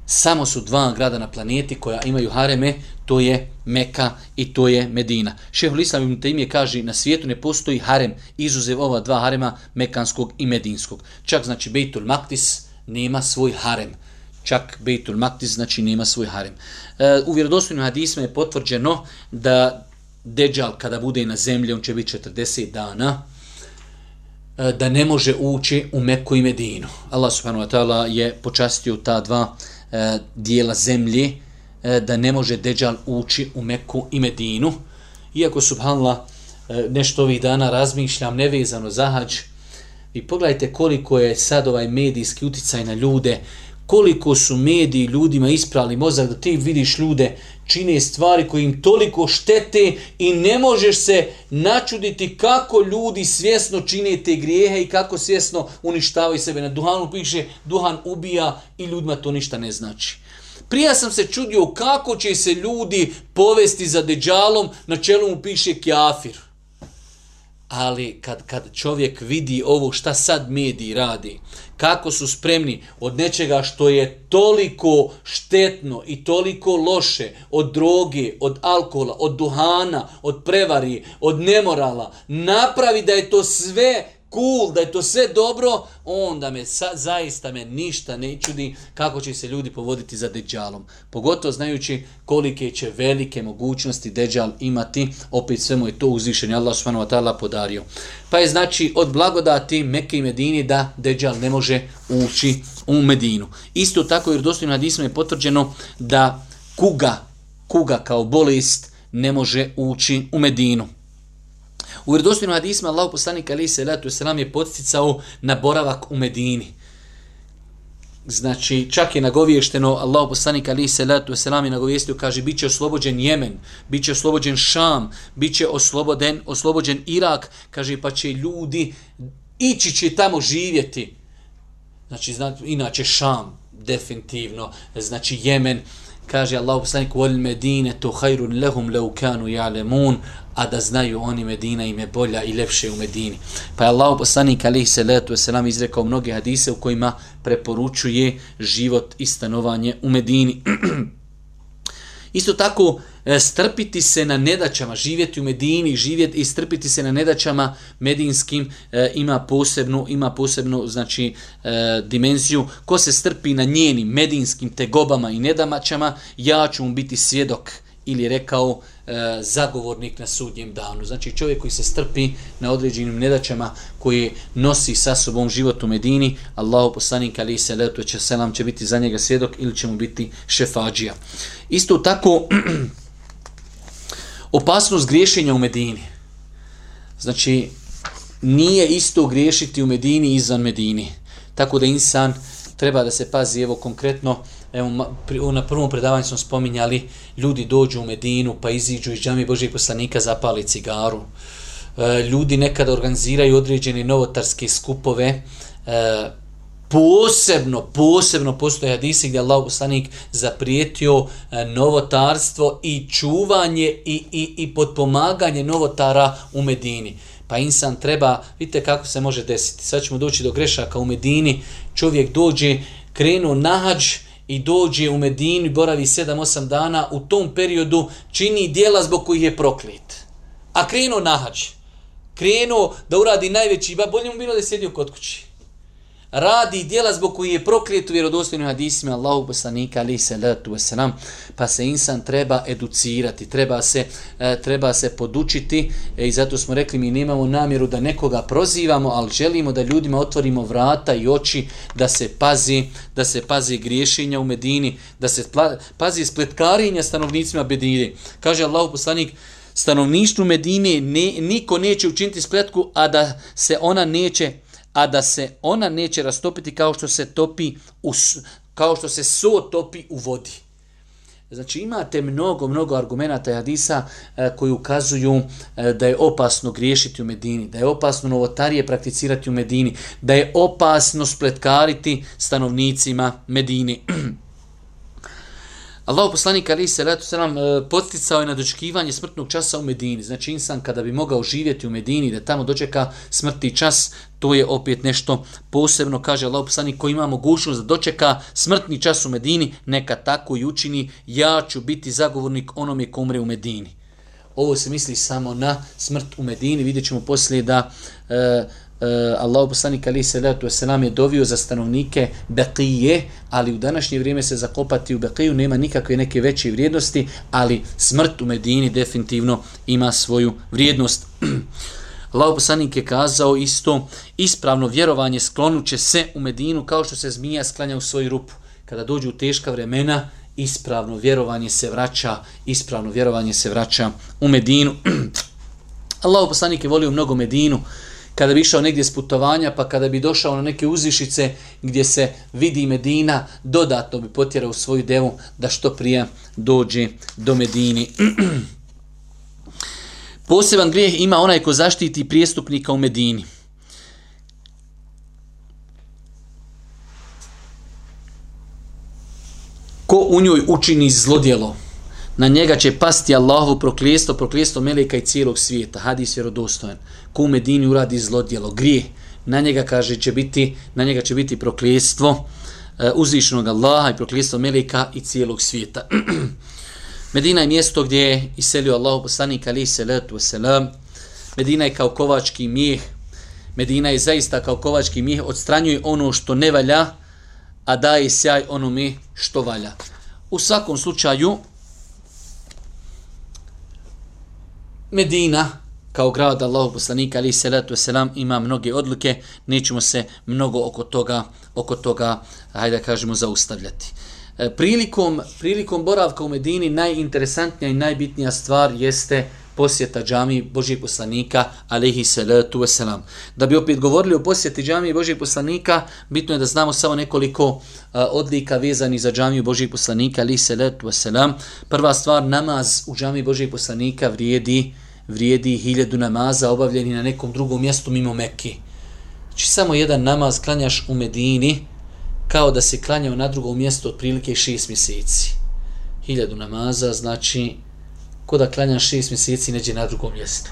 Samo su dva grada na planeti koja imaju hareme, to je Meka i to je Medina. Šehol Islam ibn Taymije kaže na svijetu ne postoji harem izuzev ova dva harema Mekanskog i Medinskog. Čak znači Bejtul Maktis nema svoj harem. Čak Bejtul Maktis znači nema svoj harem. E, u vjerodostojnim hadisma je potvrđeno da Deđal kada bude na zemlji, on će biti 40 dana, e, da ne može ući u Meku i Medinu. Allah subhanahu wa ta'ala je počastio ta dva e, dijela zemlje E, da ne može Deđal ući u Meku i Medinu. Iako, subhanallah, e, nešto ovih dana razmišljam nevezano za hađ, i pogledajte koliko je sad ovaj medijski uticaj na ljude, koliko su mediji ljudima isprali mozak da ti vidiš ljude čine stvari koje im toliko štete i ne možeš se načuditi kako ljudi svjesno čine te grijehe i kako svjesno uništavaju sebe. Na duhanu piše duhan ubija i ljudima to ništa ne znači. Prije sam se čudio kako će se ljudi povesti za deđalom, na čelu mu piše kjafir. Ali kad, kad čovjek vidi ovo šta sad mediji radi, kako su spremni od nečega što je toliko štetno i toliko loše, od droge, od alkohola, od duhana, od prevari, od nemorala, napravi da je to sve cool, da je to sve dobro, onda me sa, zaista me ništa ne čudi kako će se ljudi povoditi za deđalom. Pogotovo znajući kolike će velike mogućnosti deđal imati, opet sve mu je to uzvišenje Allah subhanahu wa ta'ala podario. Pa je znači od blagodati Mekke i Medini da deđal ne može ući u Medinu. Isto tako jer dostojno hadismo je potvrđeno da kuga, kuga kao bolest ne može ući u Medinu. U vjerodostojnom hadisima Allah poslanik ali se letu selam je podsticao na boravak u Medini. Znači, čak je nagoviješteno, Allah poslanik ali se letu selam je nagovijestio, kaže, bit će oslobođen Jemen, bit će oslobođen Šam, bit će oslobođen, oslobođen Irak, kaže, pa će ljudi ići će tamo živjeti. Znači, znači inače Šam, definitivno, znači Jemen, kaže Allah poslanik wal medine tu khairun lahum law kanu ya'lamun a da znaju oni Medina im je bolja i lepše u Medini. Pa je Allah poslanik alihi salatu wasalam izrekao mnoge hadise u kojima preporučuje život i stanovanje u Medini. <clears throat> Isto tako, e, strpiti se na nedaćama, živjeti u Medini, živjeti i strpiti se na nedaćama medinskim e, ima posebnu, ima posebnu znači, e, dimenziju. Ko se strpi na njenim medinskim tegobama i nedamaćama, ja ću mu biti svjedok ili rekao e, zagovornik na sudnjem danu. Znači čovjek koji se strpi na određenim nedaćama koji nosi sa sobom život u Medini, Allahu poslanik ali se letu će selam će biti za njega svjedok ili će mu biti šefađija. Isto tako <clears throat> opasnost griješenja u Medini. Znači nije isto griješiti u Medini izvan Medini. Tako da insan treba da se pazi evo konkretno evo, na prvom predavanju smo spominjali, ljudi dođu u Medinu, pa iziđu iz džami Božih poslanika, zapali cigaru. E, ljudi nekada organiziraju određene novotarske skupove, e, posebno, posebno postoje hadisi gdje Allah poslanik zaprijetio e, novotarstvo i čuvanje i, i, i potpomaganje novotara u Medini. Pa insan treba, vidite kako se može desiti. Sad ćemo doći do grešaka u Medini, čovjek dođe, krenu na hađ, i dođe u Medinu i boravi 7-8 dana, u tom periodu čini dijela zbog kojih je proklet. A krenuo na hađ. Krenuo da uradi najveći, ba bolje mu bilo da je sjedio kod kući radi djela zbog koji je proklijet u vjerodostojnim hadisima Allahu poslanika ali se letu wasalam, pa se insan treba educirati, treba se, e, treba se podučiti e, i zato smo rekli mi nemamo namjeru da nekoga prozivamo, ali želimo da ljudima otvorimo vrata i oči da se pazi, da se pazi griješenja u Medini, da se pazi spletkarenja stanovnicima Medine. Kaže Allahu poslanik, stanovništvu Medine ne, niko neće učiniti spletku, a da se ona neće a da se ona neće rastopiti kao što se topi u, kao što se so topi u vodi. Znači imate mnogo, mnogo argumenta i hadisa e, koji ukazuju e, da je opasno griješiti u Medini, da je opasno novotarije prakticirati u Medini, da je opasno spletkariti stanovnicima Medini. <clears throat> Allahu poslanik Ali se letu selam e, poticao je na dočekivanje smrtnog časa u Medini. Znači insan kada bi mogao živjeti u Medini da tamo dočeka smrtni čas, to je opet nešto posebno, kaže Allah poslanik koji ima mogućnost da dočeka smrtni čas u Medini, neka tako i učini, ja ću biti zagovornik onome ko umre u Medini. Ovo se misli samo na smrt u Medini, vidjet ćemo poslije da e, uh, Allahu poslanik ali se letu selam je dovio za stanovnike Bekije, ali u današnje vrijeme se zakopati u Bekiju nema nikakve neke veće vrijednosti, ali smrt u Medini definitivno ima svoju vrijednost. <clears throat> Allahu poslanik je kazao isto, ispravno vjerovanje sklonuće se u Medinu kao što se zmija sklanja u svoju rupu. Kada dođu teška vremena, ispravno vjerovanje se vraća, ispravno vjerovanje se vraća u Medinu. <clears throat> Allahu poslanik je volio mnogo Medinu, kada bi išao negdje s putovanja, pa kada bi došao na neke uzvišice gdje se vidi Medina, dodatno bi potjerao svoju devu da što prije dođe do Medini. <clears throat> Poseban grijeh ima onaj ko zaštiti prijestupnika u Medini. Ko u njoj učini zlodjelo, na njega će pasti Allahu proklijesto, proklijesto meleka i cijelog svijeta. Hadis je rodostojen. Ko u Medini uradi zlodjelo, grije, na njega kaže će biti, na njega će biti proklijestvo uh, uzvišenog Allaha i proklijestvo meleka i cijelog svijeta. <clears throat> Medina je mjesto gdje je iselio Allahu poslanik ali salatu wasalam. selam. Medina je kao kovački mijeh. Medina je zaista kao kovački mijeh. odstranjuje ono što ne valja, a daje sjaj onome što valja. U svakom slučaju, Medina, kao grad Allahu poslanika ali salatu selam ima mnoge odluke nećemo se mnogo oko toga oko toga hajde da kažemo zaustavljati e, prilikom prilikom boravka u Medini najinteresantnija i najbitnija stvar jeste posjeta džami Božijeg poslanika, alihi salatu wasalam. Da bi opet govorili o posjeti džami Božijeg poslanika, bitno je da znamo samo nekoliko uh, odlika vezani za džamiju Božijeg poslanika, alihi salatu wasalam. Prva stvar, namaz u džami Božijeg poslanika vrijedi vrijedi hiljadu namaza obavljeni na nekom drugom mjestu mimo Mekke. Znači samo jedan namaz klanjaš u Medini kao da se klanjao na drugom mjestu otprilike šest mjeseci. Hiljadu namaza znači ko da klanjaš šest mjeseci neđe na drugom mjestu.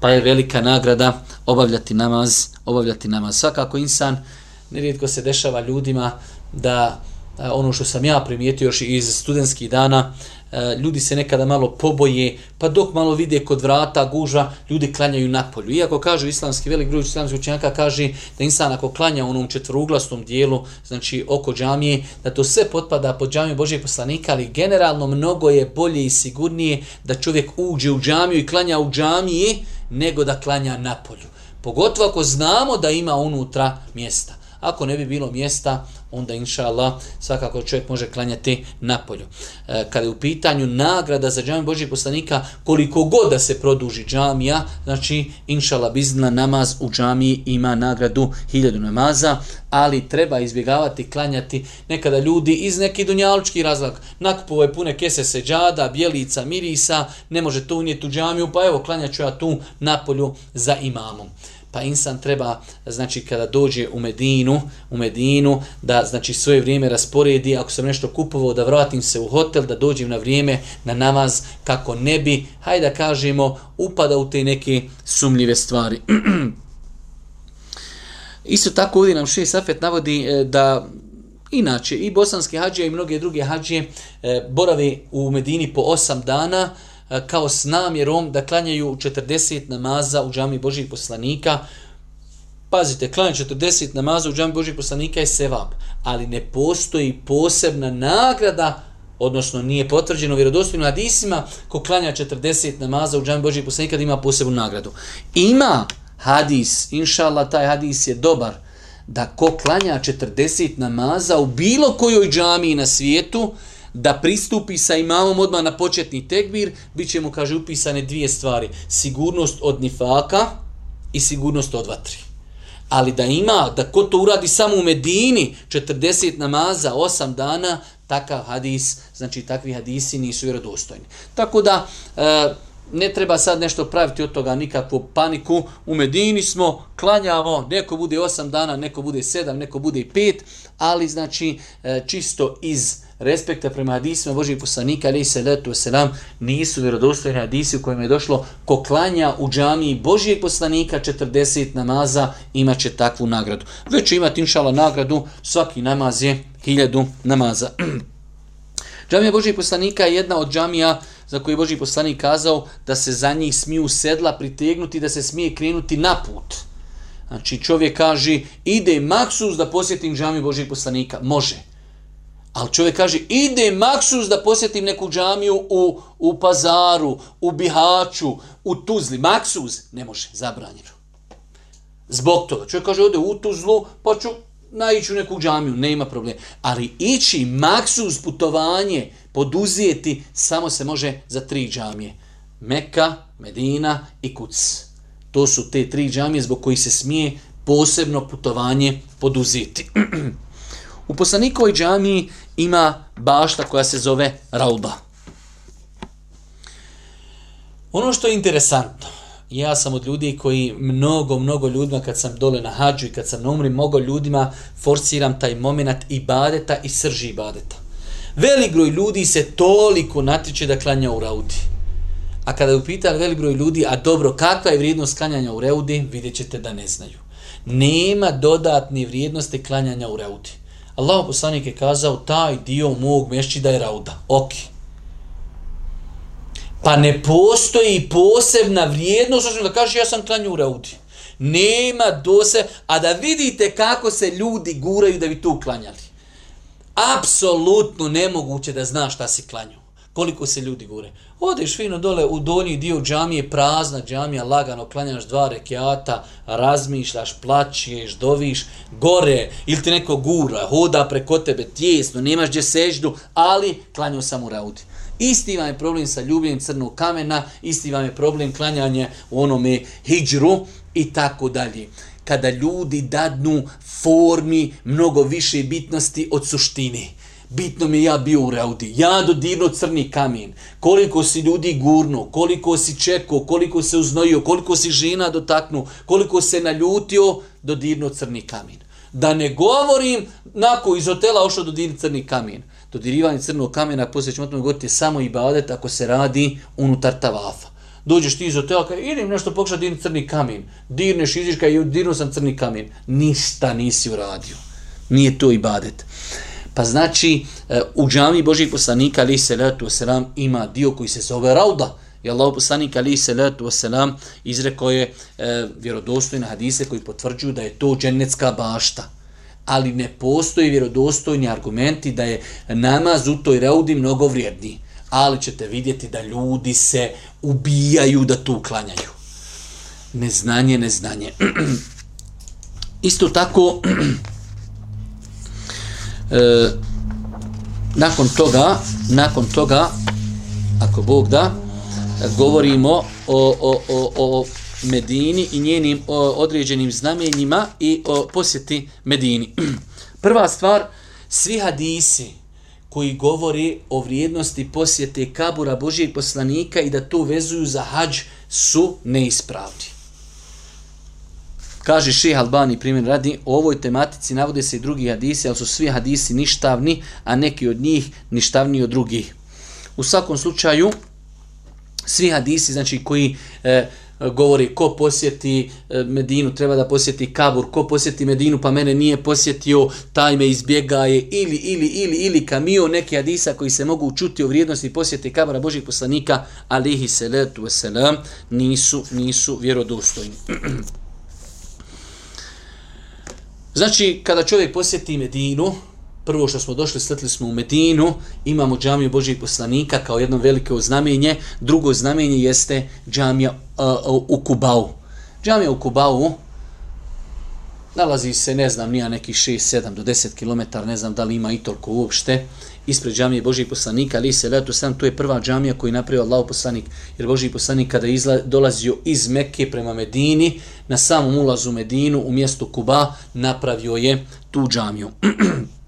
Pa je velika nagrada obavljati namaz, obavljati namaz. Svakako insan, nerijetko se dešava ljudima da E, ono što sam ja primijetio još iz studentskih dana, e, ljudi se nekada malo poboje, pa dok malo vide kod vrata guža, ljudi klanjaju na polju. Iako kažu islamski, velik broj islamskih učenjaka kaže da insan ako klanja u onom četvruglasnom dijelu, znači oko džamije, da to sve potpada pod džamiju Božijeg poslanika, ali generalno mnogo je bolje i sigurnije da čovjek uđe u džamiju i klanja u džamiji, nego da klanja na polju. Pogotovo ako znamo da ima unutra mjesta. Ako ne bi bilo mjesta, onda inša Allah svakako čovjek može klanjati na polju. E, kada je u pitanju nagrada za džamiju Božih poslanika, koliko god da se produži džamija, znači inša Allah bizna namaz u džamiji ima nagradu hiljadu namaza, ali treba izbjegavati klanjati nekada ljudi iz neki dunjalučki razlog. Nakupovo je pune kese seđada, bijelica, mirisa, ne može to unijeti u džamiju, pa evo klanjaću ja tu na polju za imamom pa insan treba znači kada dođe u Medinu, u Medinu da znači svoje vrijeme rasporedi, ako sam nešto kupovao da vratim se u hotel, da dođem na vrijeme na namaz kako ne bi, hajde da kažemo, upada u te neke sumljive stvari. <clears throat> Isto tako ovdje nam Šeji Safet navodi e, da inače i bosanski hađije i mnoge druge hađije e, borave u Medini po 8 dana, E, kao s namjerom da klanjaju 40 namaza u džami Božih poslanika. Pazite, klanjaju 40 namaza u džami Božih poslanika je sevap, ali ne postoji posebna nagrada, odnosno nije potvrđeno vjerodostojnim hadisima, ko klanja 40 namaza u džami Božih poslanika da ima posebnu nagradu. Ima hadis, inša taj hadis je dobar, da ko klanja 40 namaza u bilo kojoj džami na svijetu, da pristupi sa imamom odmah na početni tekbir, bit će mu, kaže, upisane dvije stvari. Sigurnost od nifaka i sigurnost od vatri. Ali da ima, da ko to uradi samo u Medini, 40 namaza, 8 dana, takav hadis, znači takvi hadisi nisu vjerodostojni. Tako da, e, ne treba sad nešto praviti od toga nikakvu paniku. U Medini smo, klanjamo, neko bude 8 dana, neko bude 7, neko bude 5, ali znači e, čisto iz respekta prema hadisima Božih poslanika, ali se letu selam, nisu vjerodostojni hadisi u kojima je došlo ko klanja u džamiji Božijeg poslanika 40 namaza, imaće takvu nagradu. Već će imati inšala nagradu, svaki namaz je hiljadu namaza. <clears throat> Džamija Božijeg poslanika je jedna od džamija za koje je Božji poslanik kazao da se za njih smiju sedla pritegnuti, da se smije krenuti na put. Znači čovjek kaže, ide maksus da posjetim džamiju Božijeg poslanika. Može. Ali čovjek kaže, ide maksus da posjetim neku džamiju u, u pazaru, u Bihaću, u Tuzli. Maksus ne može, zabranjeno. Zbog toga. Čovjek kaže, ode u Tuzlu, pa ću naići u neku džamiju, nema problema. Ali ići maksus putovanje, poduzijeti, samo se može za tri džamije. Meka, Medina i Kuc. To su te tri džamije zbog koji se smije posebno putovanje poduzeti. <clears throat> U poslanikovoj džamiji ima bašta koja se zove Rauda. Ono što je interesantno, ja sam od ljudi koji mnogo, mnogo ljudima kad sam dole na hađu i kad sam na umri, mnogo ljudima forciram taj moment i badeta i srži i badeta. Velik broj ljudi se toliko natiče da klanja u Raudi. A kada je upitali velik broj ljudi, a dobro, kakva je vrijednost klanjanja u Raudi, vidjet ćete da ne znaju. Nema dodatne vrijednosti klanjanja u Raudi. Allah poslanik je kazao taj dio mog mešćida je rauda. Ok. Pa ne postoji posebna vrijednost, osim da kaže ja sam klanju u raudi. Nema dose, a da vidite kako se ljudi guraju da bi tu klanjali. Apsolutno nemoguće da znaš šta si klanju. Koliko se ljudi gure. Odeš fino dole u donji dio džamije, prazna džamija, lagano klanjaš dva rekiata, razmišljaš, plaćeš, doviš, gore, ili ti neko gura, hoda preko tebe, tjesno, nemaš gdje seždu, ali klanju sam u raudi. Isti vam je problem sa ljubljenjem crnog kamena, isti vam je problem klanjanje u onome hijđru i tako dalje. Kada ljudi dadnu formi mnogo više bitnosti od suštine. Bitno mi ja bio u Raudi. Ja dodirno crni kamen. Koliko si ljudi gurno, koliko si čekao, koliko se uznojio, koliko si žena dotaknu, koliko se naljutio, dodirno crni kamen. Da ne govorim, nako iz hotela ošao dodirni crni kamen dodirivanje crnog kamena, poslije ćemo o tome govoriti, samo i badet ako se radi unutar tavafa. Dođeš ti iz hotela, kaj, idem nešto pokušati dirni crni kamen. Dirneš, iziš kaj, je dirnuo sam crni kamen. Ništa nisi uradio. Nije to i badet. Pa znači, e, u džami Božih poslanika, ali se letu selam, ima dio koji se zove rauda. I Allah poslanik ali se letu selam izrekao je e, vjerodostojne hadise koji potvrđuju da je to dženecka bašta ali ne postoji vjerodostojni argumenti da je namaz u toj reudi mnogo vrijedniji. Ali ćete vidjeti da ljudi se ubijaju da tu klanjaju. Neznanje, neznanje. <clears throat> Isto tako, <clears throat> e, nakon toga, nakon toga, ako Bog da, govorimo o, o, o, o Medini i njenim o, određenim znamenjima i o posjeti Medini. <clears throat> Prva stvar, svi hadisi koji govori o vrijednosti posjete kabura Božijeg poslanika i da to vezuju za hađ su neispravni. Kaže Ših Albani, primjer radi, o ovoj tematici navode se i drugi hadisi, ali su svi hadisi ništavni, a neki od njih ništavni od drugih. U svakom slučaju, svi hadisi znači koji e, govori ko posjeti e, Medinu, treba da posjeti Kabur, ko posjeti Medinu pa mene nije posjetio, taj me izbjegaje, ili, ili, ili, ili kamio neke hadisa koji se mogu čuti o vrijednosti posjeti Kabura Božih poslanika, alihi salatu wasalam, nisu, nisu vjerodostojni. <clears throat> znači, kada čovjek posjeti Medinu, prvo što smo došli, sletli smo u Medinu, imamo džamiju Božih poslanika kao jedno veliko znamenje, drugo znamenje jeste džamija uh, u Kubau. Džamija u Kubau nalazi se, ne znam, nija nekih 6, 7 do 10 km, ne znam da li ima i toliko uopšte, ispred džamije Božijeg poslanika, ali se letu sam, to je prva džamija koju je napravio Allah poslanik, jer Božiji poslanik kada je izla, dolazio iz Mekke prema Medini, na samom ulazu u Medinu, u mjestu Kuba, napravio je tu džamiju. <clears throat>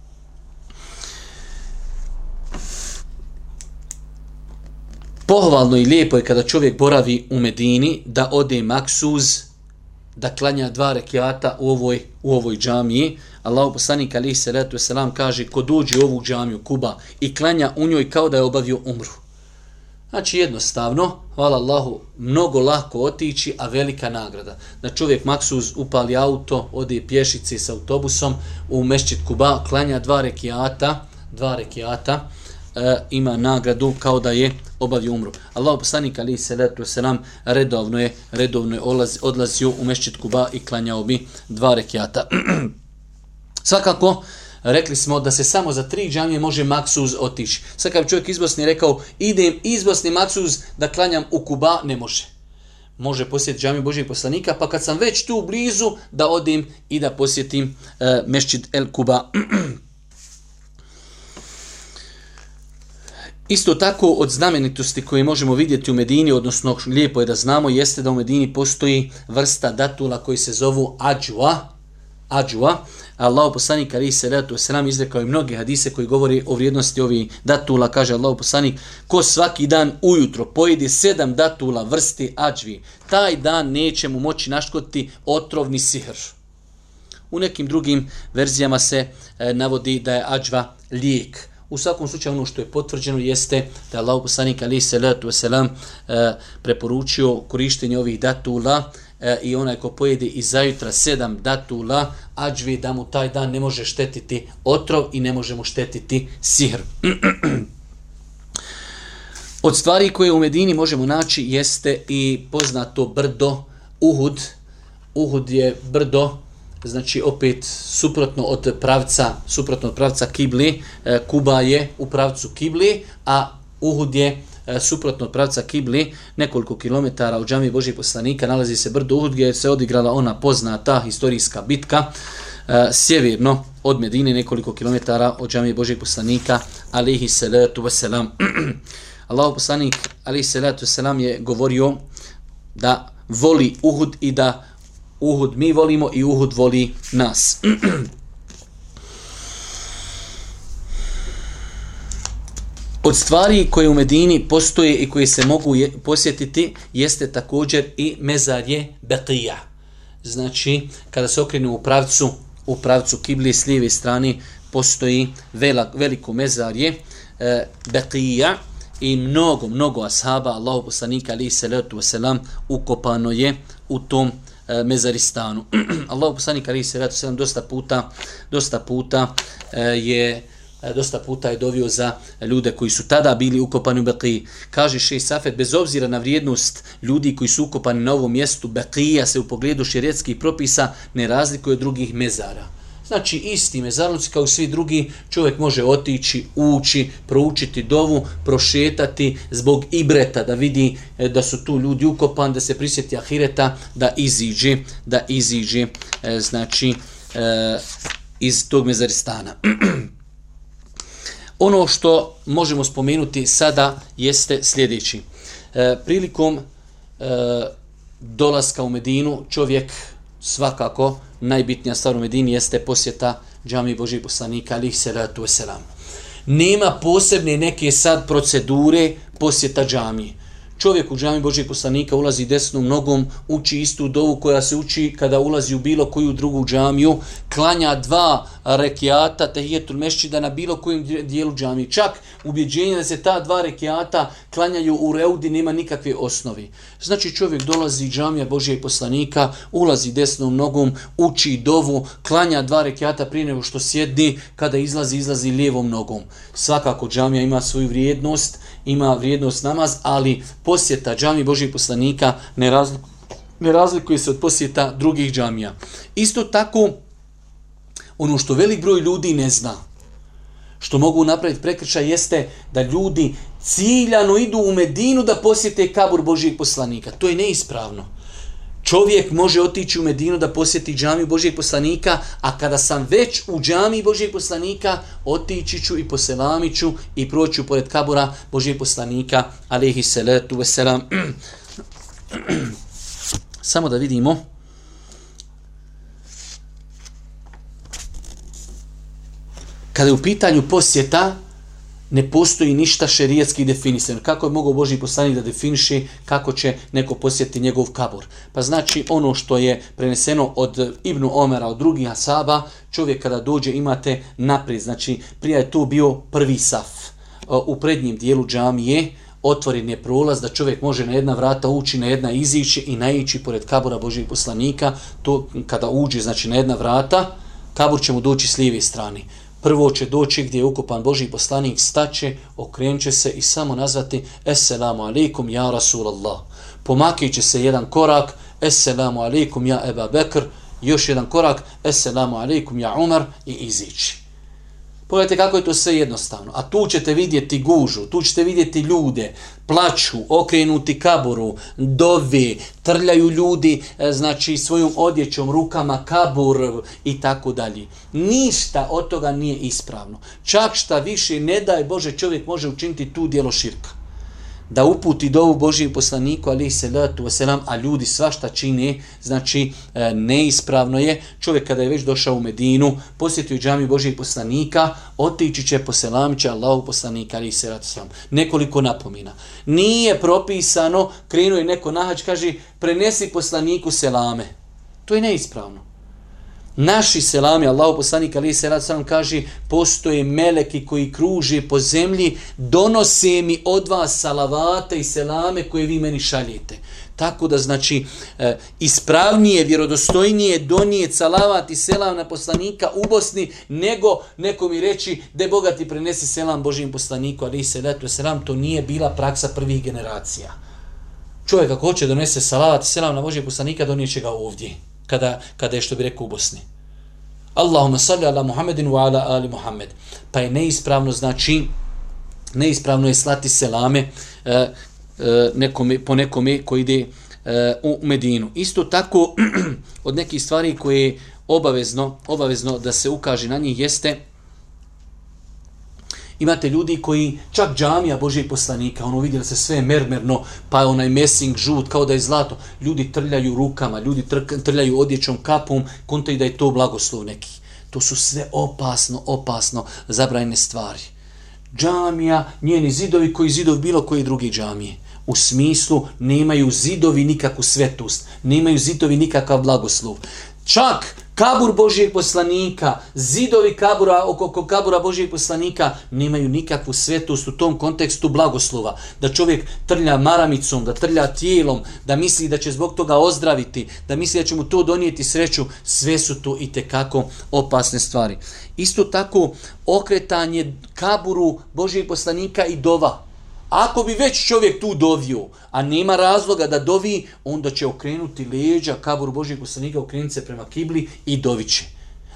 pohvalno i lijepo je kada čovjek boravi u Medini da ode maksuz da klanja dva rekiata u ovoj, u ovoj džamiji. Allahu poslanik alihi salatu wasalam kaže ko dođe u ovu džamiju Kuba i klanja u njoj kao da je obavio umru. Znači jednostavno, hvala Allahu, mnogo lako otići, a velika nagrada. Da čovjek maksuz upali auto, ode pješice s autobusom u mešćit Kuba, klanja dva rekiata, dva rekiata, e, ima nagradu kao da je obavio umru. Allah poslanik ali se letu se nam redovno je redovno je odlazio u mešćit Kuba i klanjao bi dva rekiata. <clears throat> Svakako, rekli smo da se samo za tri džamije može maksuz otići. Sad kad čovjek iz Bosne rekao idem iz Bosne maksuz da klanjam u Kuba, ne može. Može posjetiti džamiju Božijeg poslanika, pa kad sam već tu blizu, da odim i da posjetim e, Mešćid El Kuba. <clears throat> Isto tako od znamenitosti koje možemo vidjeti u Medini, odnosno lijepo je da znamo, jeste da u Medini postoji vrsta datula koji se zovu ađua. Ađua. Allah poslanik ali se ratu se nam izrekao i mnoge hadise koji govori o vrijednosti ovih datula. Kaže Allah poslanik, ko svaki dan ujutro pojedi sedam datula vrsti ađvi, taj dan neće mu moći naškoditi otrovni sihr. U nekim drugim verzijama se e, navodi da je ađva lijek. U svakom slučaju ono što je potvrđeno jeste da je Allah poslanik ali se ratu selam e, preporučio korištenje ovih datula e, i onaj ko pojede i zajutra sedam datula, ađvi da mu taj dan ne može štetiti otrov i ne može mu štetiti sihr. <clears throat> Od stvari koje u Medini možemo naći jeste i poznato brdo Uhud, Uhud je brdo, znači opet suprotno od pravca, suprotno od pravca Kibli, e, Kuba je u pravcu Kibli, a Uhud je e, suprotno od pravca Kibli, nekoliko kilometara od džamije Božih poslanika, nalazi se brdo Uhud gdje se odigrala ona poznata historijska bitka, e, sjeverno od Medine, nekoliko kilometara od džamije Božih poslanika, alihi salatu wasalam. <clears throat> Allahu poslanik, alihi salatu wasalam, je govorio da voli Uhud i da Uhud mi volimo i Uhud voli nas. <clears throat> Od stvari koje u Medini postoje i koje se mogu je, posjetiti jeste također i mezarje Beqija. Znači, kada se okrenu u pravcu, u pravcu Kibli s lijeve strane postoji vela, veliko mezarje e, Beqija i mnogo, mnogo ashaba, Allahu poslanika ali se letu selam ukopano je u tom e, mezaristanu. <clears throat> Allahu poslanika ali se letu selam dosta puta, dosta puta e, je E, dosta puta je dovio za ljude koji su tada bili ukopani u Beqiji. Kaže Šej Safet, bez obzira na vrijednost ljudi koji su ukopani na ovom mjestu, Beqija se u pogledu širijetskih propisa ne razlikuje od drugih mezara. Znači, isti mezarnici znači, kao i svi drugi, čovjek može otići, ući, proučiti dovu, prošetati zbog ibreta, da vidi e, da su tu ljudi ukopan, da se prisjeti ahireta, da iziđe, da iziđe, e, znači, iz tog mezaristana. <clears throat> ono što možemo spomenuti sada jeste sljedeći. E, prilikom e, dolaska u Medinu, čovjek svakako najbitnija stvar u Medini jeste posjeta džami Božih poslanika, alih salatu wasalam. Nema posebne neke sad procedure posjeta džamije čovjek u džami Božijeg poslanika ulazi desnom nogom, uči istu dovu koja se uči kada ulazi u bilo koju drugu džamiju, klanja dva rekiata tehijetul mešćida na bilo kojem dijelu džamije. Čak ubjeđenje da se ta dva rekiata klanjaju u reudi nema nikakve osnovi. Znači čovjek dolazi džamija Božijeg poslanika, ulazi desnom nogom, uči dovu, klanja dva rekiata prije nego što sjedni, kada izlazi, izlazi lijevom nogom. Svakako džamija ima svoju vrijednost, ima vrijednost namaz, ali posjeta džami Božih poslanika ne, razliku, ne razlikuje se od posjeta drugih džamija. Isto tako, ono što velik broj ljudi ne zna, što mogu napraviti prekršaj, jeste da ljudi ciljano idu u Medinu da posjete kabur Božih poslanika. To je neispravno čovjek može otići u Medinu da posjeti džamiju Božijeg poslanika, a kada sam već u džamiji Božijeg poslanika, otići ću i poselamiću i proću pored kabura Božijeg poslanika, alihi salatu veselam. <clears throat> Samo da vidimo. Kada je u pitanju posjeta, ne postoji ništa šerijetski definisano. Kako je mogao Boži poslanik da definiše kako će neko posjetiti njegov kabur? Pa znači ono što je preneseno od Ibnu Omera, od drugih asaba, čovjek kada dođe imate naprijed. Znači prije je tu bio prvi saf. U prednjem dijelu džamije otvoren je prolaz da čovjek može na jedna vrata ući, na jedna izići i naići pored kabura Božih poslanika. To kada uđe znači na jedna vrata, kabur će mu doći s lijeve strane prvo će doći gdje je ukupan Boži poslanik, staće, okrenće se i samo nazvati Esselamu alaikum ja Rasulallah. Pomakit će se jedan korak, Esselamu alaikum ja Eba Bekr, još jedan korak, Esselamu alaikum ja Umar i izići. Pogledajte kako je to sve jednostavno. A tu ćete vidjeti gužu, tu ćete vidjeti ljude, plaću, okrenuti kaboru, dove, trljaju ljudi e, znači svojom odjećom, rukama, kabur i tako dalje. Ništa od toga nije ispravno. Čak šta više, ne daj Bože, čovjek može učiniti tu dijelo širka da uputi dovu Božijem poslaniku, ali se letu selam, a ljudi svašta čine, znači e, neispravno je. Čovjek kada je već došao u Medinu, posjetio džami Božijeg poslanika, otići će poselamića Allahu poslanika, ali se letu. Nekoliko napomina. Nije propisano, krenuo je neko nahač, kaže, prenesi poslaniku selame. To je neispravno. Naši selami, Allah poslanik ali se rad sam kaže, postoje meleki koji kruže po zemlji, donose mi od vas salavate i selame koje vi meni šaljete. Tako da znači e, ispravnije, vjerodostojnije donije salavat i selam na poslanika u Bosni, nego neko mi reći da bogati prenesi selam Božijem poslaniku, ali se letu selam, to nije bila praksa prvih generacija. Čovjek ako hoće donese salavat i selam na Božijeg poslanika, donijeće ga ovdje kada, kada je što bi rekao u Bosni. Allahumma salli ala Muhammedin wa ala ali Muhammed. Pa je neispravno, znači, neispravno je slati selame uh, uh, nekome, po nekome koji ide uh, u Medinu. Isto tako, <clears throat> od nekih stvari koje obavezno, obavezno da se ukaže na njih jeste Imate ljudi koji, čak džamija Božijeg poslanika, ono vidjeli se sve mermerno, pa je onaj messing žut, kao da je zlato. Ljudi trljaju rukama, ljudi trljaju odjećom kapom, kontaju da je to blagoslov neki. To su sve opasno, opasno zabrajne stvari. Džamija, njeni zidovi koji zidov bilo koji drugi džamije. U smislu, nemaju zidovi nikakvu svetost, nemaju zidovi nikakav blagoslov. Čak kabur Božijeg poslanika, zidovi kabura oko kabura Božijeg poslanika nemaju nikakvu svetost u tom kontekstu blagoslova. Da čovjek trlja maramicom, da trlja tijelom, da misli da će zbog toga ozdraviti, da misli da će mu to donijeti sreću, sve su to i tekako opasne stvari. Isto tako okretanje kaburu Božijeg poslanika i dova. Ako bi već čovjek tu dovio, a nema razloga da dovi, onda će okrenuti leđa kaburu Božijeg poslanika, okrenuti se prema kibli i doviće.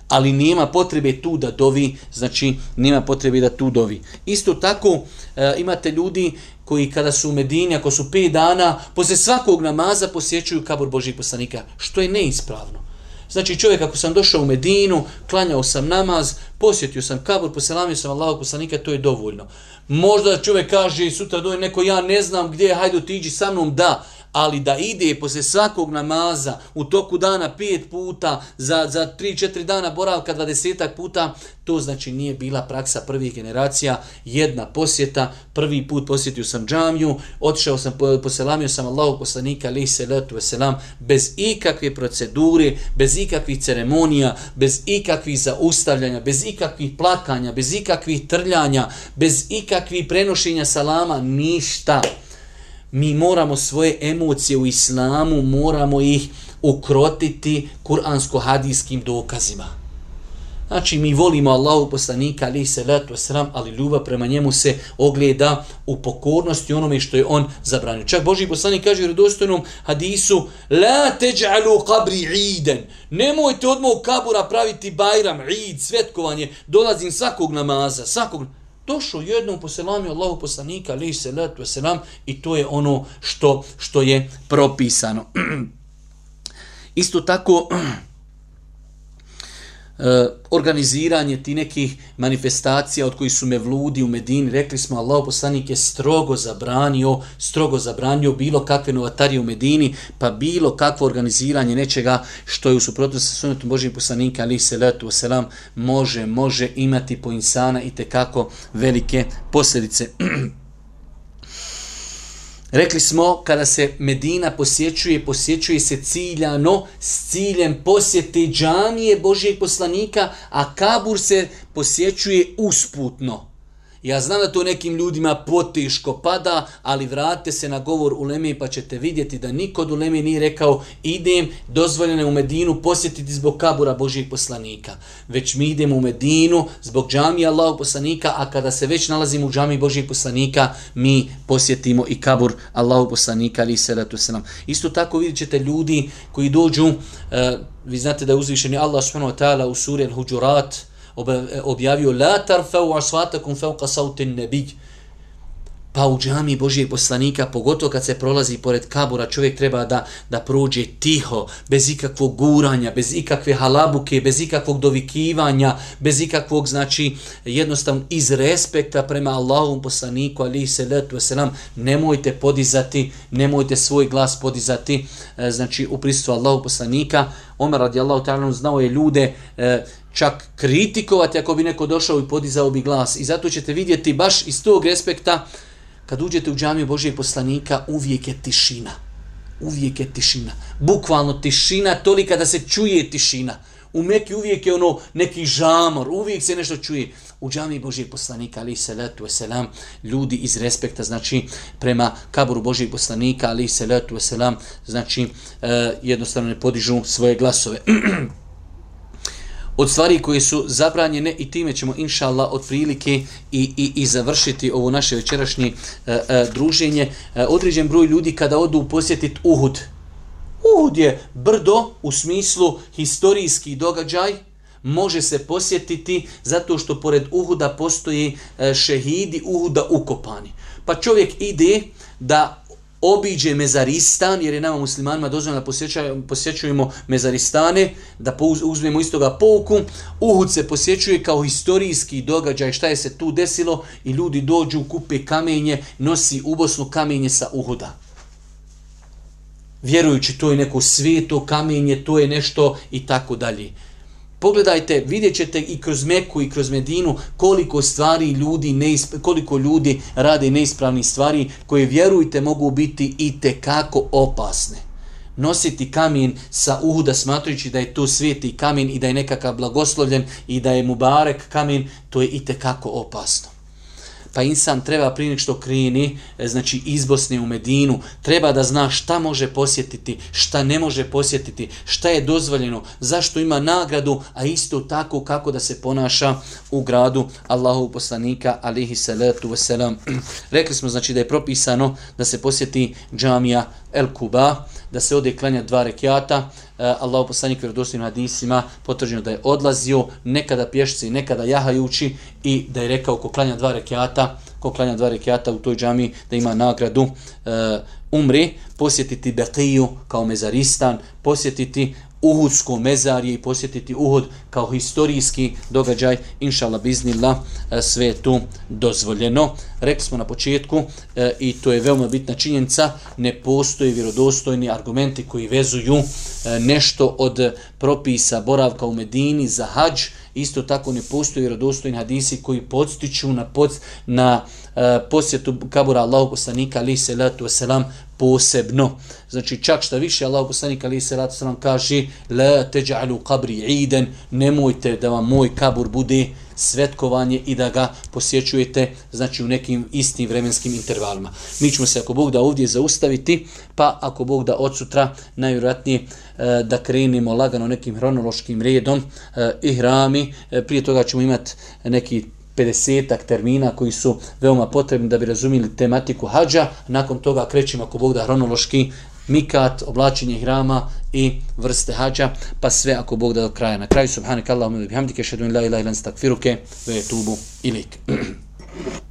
Ali nema potrebe tu da dovi, znači nema potrebe da tu dovi. Isto tako e, imate ljudi koji kada su u Medini, ako su 5 dana, posle svakog namaza posjećuju kabur Božijeg poslanika, što je neispravno. Znači čovjek ako sam došao u Medinu, klanjao sam namaz, posjetio sam kabur, poselamio sam Allahog poslanika, to je dovoljno. Možda čovjek kaže sutra doje neko ja ne znam gdje, hajde otiđi sa mnom, da ali da ide posle svakog namaza u toku dana pet puta, za, za tri, četiri dana boravka dvadesetak puta, to znači nije bila praksa prvih generacija, jedna posjeta, prvi put posjetio sam džamiju, otišao sam, poselamio sam Allahog poslanika, ali se letu veselam, bez ikakve procedure, bez ikakvih ceremonija, bez ikakvih zaustavljanja, bez ikakvih plakanja, bez ikakvih trljanja, bez ikakvih prenošenja salama, ništa mi moramo svoje emocije u islamu, moramo ih ukrotiti kuransko-hadijskim dokazima. Znači, mi volimo Allahu poslanika, ali se letu sram, ali ljubav prema njemu se ogleda u pokornosti onome što je on zabranio. Čak Boži poslanik kaže u redostojnom hadisu, la teđalu kabri iden, nemojte od mog kabura praviti bajram, id, svetkovanje, dolazim svakog namaza, svakog namaza došao jednom poselamio Allahu poslanika, li se letu selam, i to je ono što, što je propisano. <clears throat> Isto tako, <clears throat> Eh, organiziranje ti nekih manifestacija od koji su me vludi u Medini, rekli smo Allah poslanik je strogo zabranio, strogo zabranio bilo kakve novatarije u Medini, pa bilo kakvo organiziranje nečega što je u suprotnosti sa sunetom Božijim poslanika, ali se letu selam, može, može imati po insana i te kako velike posljedice. <clears throat> Rekli smo, kada se Medina posjećuje, posjećuje se ciljano s ciljem posjete džamije Božijeg poslanika, a Kabur se posjećuje usputno. Ja znam da to nekim ljudima potiško pada, ali vrate se na govor u Leme pa ćete vidjeti da niko od Leme nije rekao idem dozvoljene u Medinu posjetiti zbog kabura Božijeg poslanika. Već mi idemo u Medinu zbog džamije Allahog poslanika, a kada se već nalazimo u džamiji Božijeg poslanika, mi posjetimo i kabur Allahog poslanika, ali se ratu se nam. Isto tako vidjet ćete ljudi koji dođu, uh, vi znate da je uzvišeni Allah subhanahu wa ta'ala u suri Al-Huđurat, E, objavio la tarfau aswatakum fawqa sawti an-nabi pa u džami Božijeg poslanika, pogotovo kad se prolazi pored kabura, čovjek treba da, da prođe tiho, bez ikakvog guranja, bez ikakve halabuke, bez ikakvog dovikivanja, bez ikakvog, znači, jednostavno iz respekta prema Allahom poslaniku, ali se letu selam, nemojte podizati, nemojte svoj glas podizati, e, znači, u prisutu Allahom poslanika. Omer radijallahu ta'ala znao je ljude, e, čak kritikovati ako bi neko došao i podizao bi glas. I zato ćete vidjeti baš iz tog respekta, kad uđete u džamiju Božijeg poslanika, uvijek je tišina. Uvijek je tišina. Bukvalno tišina, tolika da se čuje tišina. U Meki uvijek je ono neki žamor, uvijek se nešto čuje. U džami Božijeg poslanika, ali se letu selam, ljudi iz respekta, znači prema kaburu Božijeg poslanika, ali se letu selam, znači eh, jednostavno ne podižu svoje glasove. <clears throat> od stvari koje su zabranjene i time ćemo inša Allah od prilike i, i, i završiti ovo naše večerašnje e, e, druženje. E, određen broj ljudi kada odu posjetiti Uhud, Uhud je brdo u smislu historijski događaj, može se posjetiti zato što pored Uhuda postoji e, šehidi Uhuda ukopani. Pa čovjek ide da obiđe mezaristan, jer je nama muslimanima dozvoljeno da posjećujemo mezaristane, da uzmemo iz toga pouku. Uhud se posjećuje kao historijski događaj, šta je se tu desilo i ljudi dođu, kupe kamenje, nosi ubosno kamenje sa Uhuda. Vjerujući to je neko svijeto kamenje, to je nešto i tako dalje. Pogledajte, vidjet ćete i kroz Meku i kroz Medinu koliko stvari ljudi, neisp... koliko ljudi rade neispravni stvari koje vjerujte mogu biti i te kako opasne. Nositi kamen sa uhuda smatrujući da je to svijeti kamen i da je nekakav blagoslovljen i da je mubarek kamen, to je i te kako opasno pa insan treba prije nek što kreni, e, znači iz Bosne u Medinu, treba da zna šta može posjetiti, šta ne može posjetiti, šta je dozvoljeno, zašto ima nagradu, a isto tako kako da se ponaša u gradu Allahu poslanika alihi salatu wasalam. <clears throat> Rekli smo znači da je propisano da se posjeti džamija El Kuba, da se ode klanja dva rekiata, e, Allahu poslanik vjerodostojnim hadisima potvrđeno da je odlazio nekada pješci, nekada jahajući i da je rekao ko klanja dva rekiata, ko klanja dva rekiata u toj džami da ima nagradu e, umri, posjetiti Beqiju kao mezaristan, posjetiti Uhudsko mezarje i posjetiti Uhud kao historijski događaj, inša Allah, e, sve je tu dozvoljeno. Rekli smo na početku, e, i to je veoma bitna činjenica, ne postoje vjerodostojni argumenti koji vezuju e, nešto od propisa boravka u Medini za hađ, isto tako ne postoje vjerodostojni hadisi koji podstiču na, pod, na E, posjetu kabura Allahu poslanika, ali se letu wasalam, posebno. Znači čak šta više Allah poslanik ali se ratu nam kaže la taj'alu qabri iden nemojte da vam moj kabur bude svetkovanje i da ga posjećujete znači u nekim istim vremenskim intervalima. Mi ćemo se ako Bog da ovdje zaustaviti pa ako Bog da od sutra najvjerojatnije e, da krenimo lagano nekim hronološkim redom e, i hrami. E, prije toga ćemo imati neki 50 termina koji su veoma potrebni da bi razumili tematiku hađa. Nakon toga krećemo ako Bog da hronološki mikat, oblačenje hrama i vrste hađa, pa sve ako Bog da do kraja. Na kraju subhanak Allahumma bihamdike, šedun la ilaha ilan stakfiruke, ve tubu ilik. <clears throat>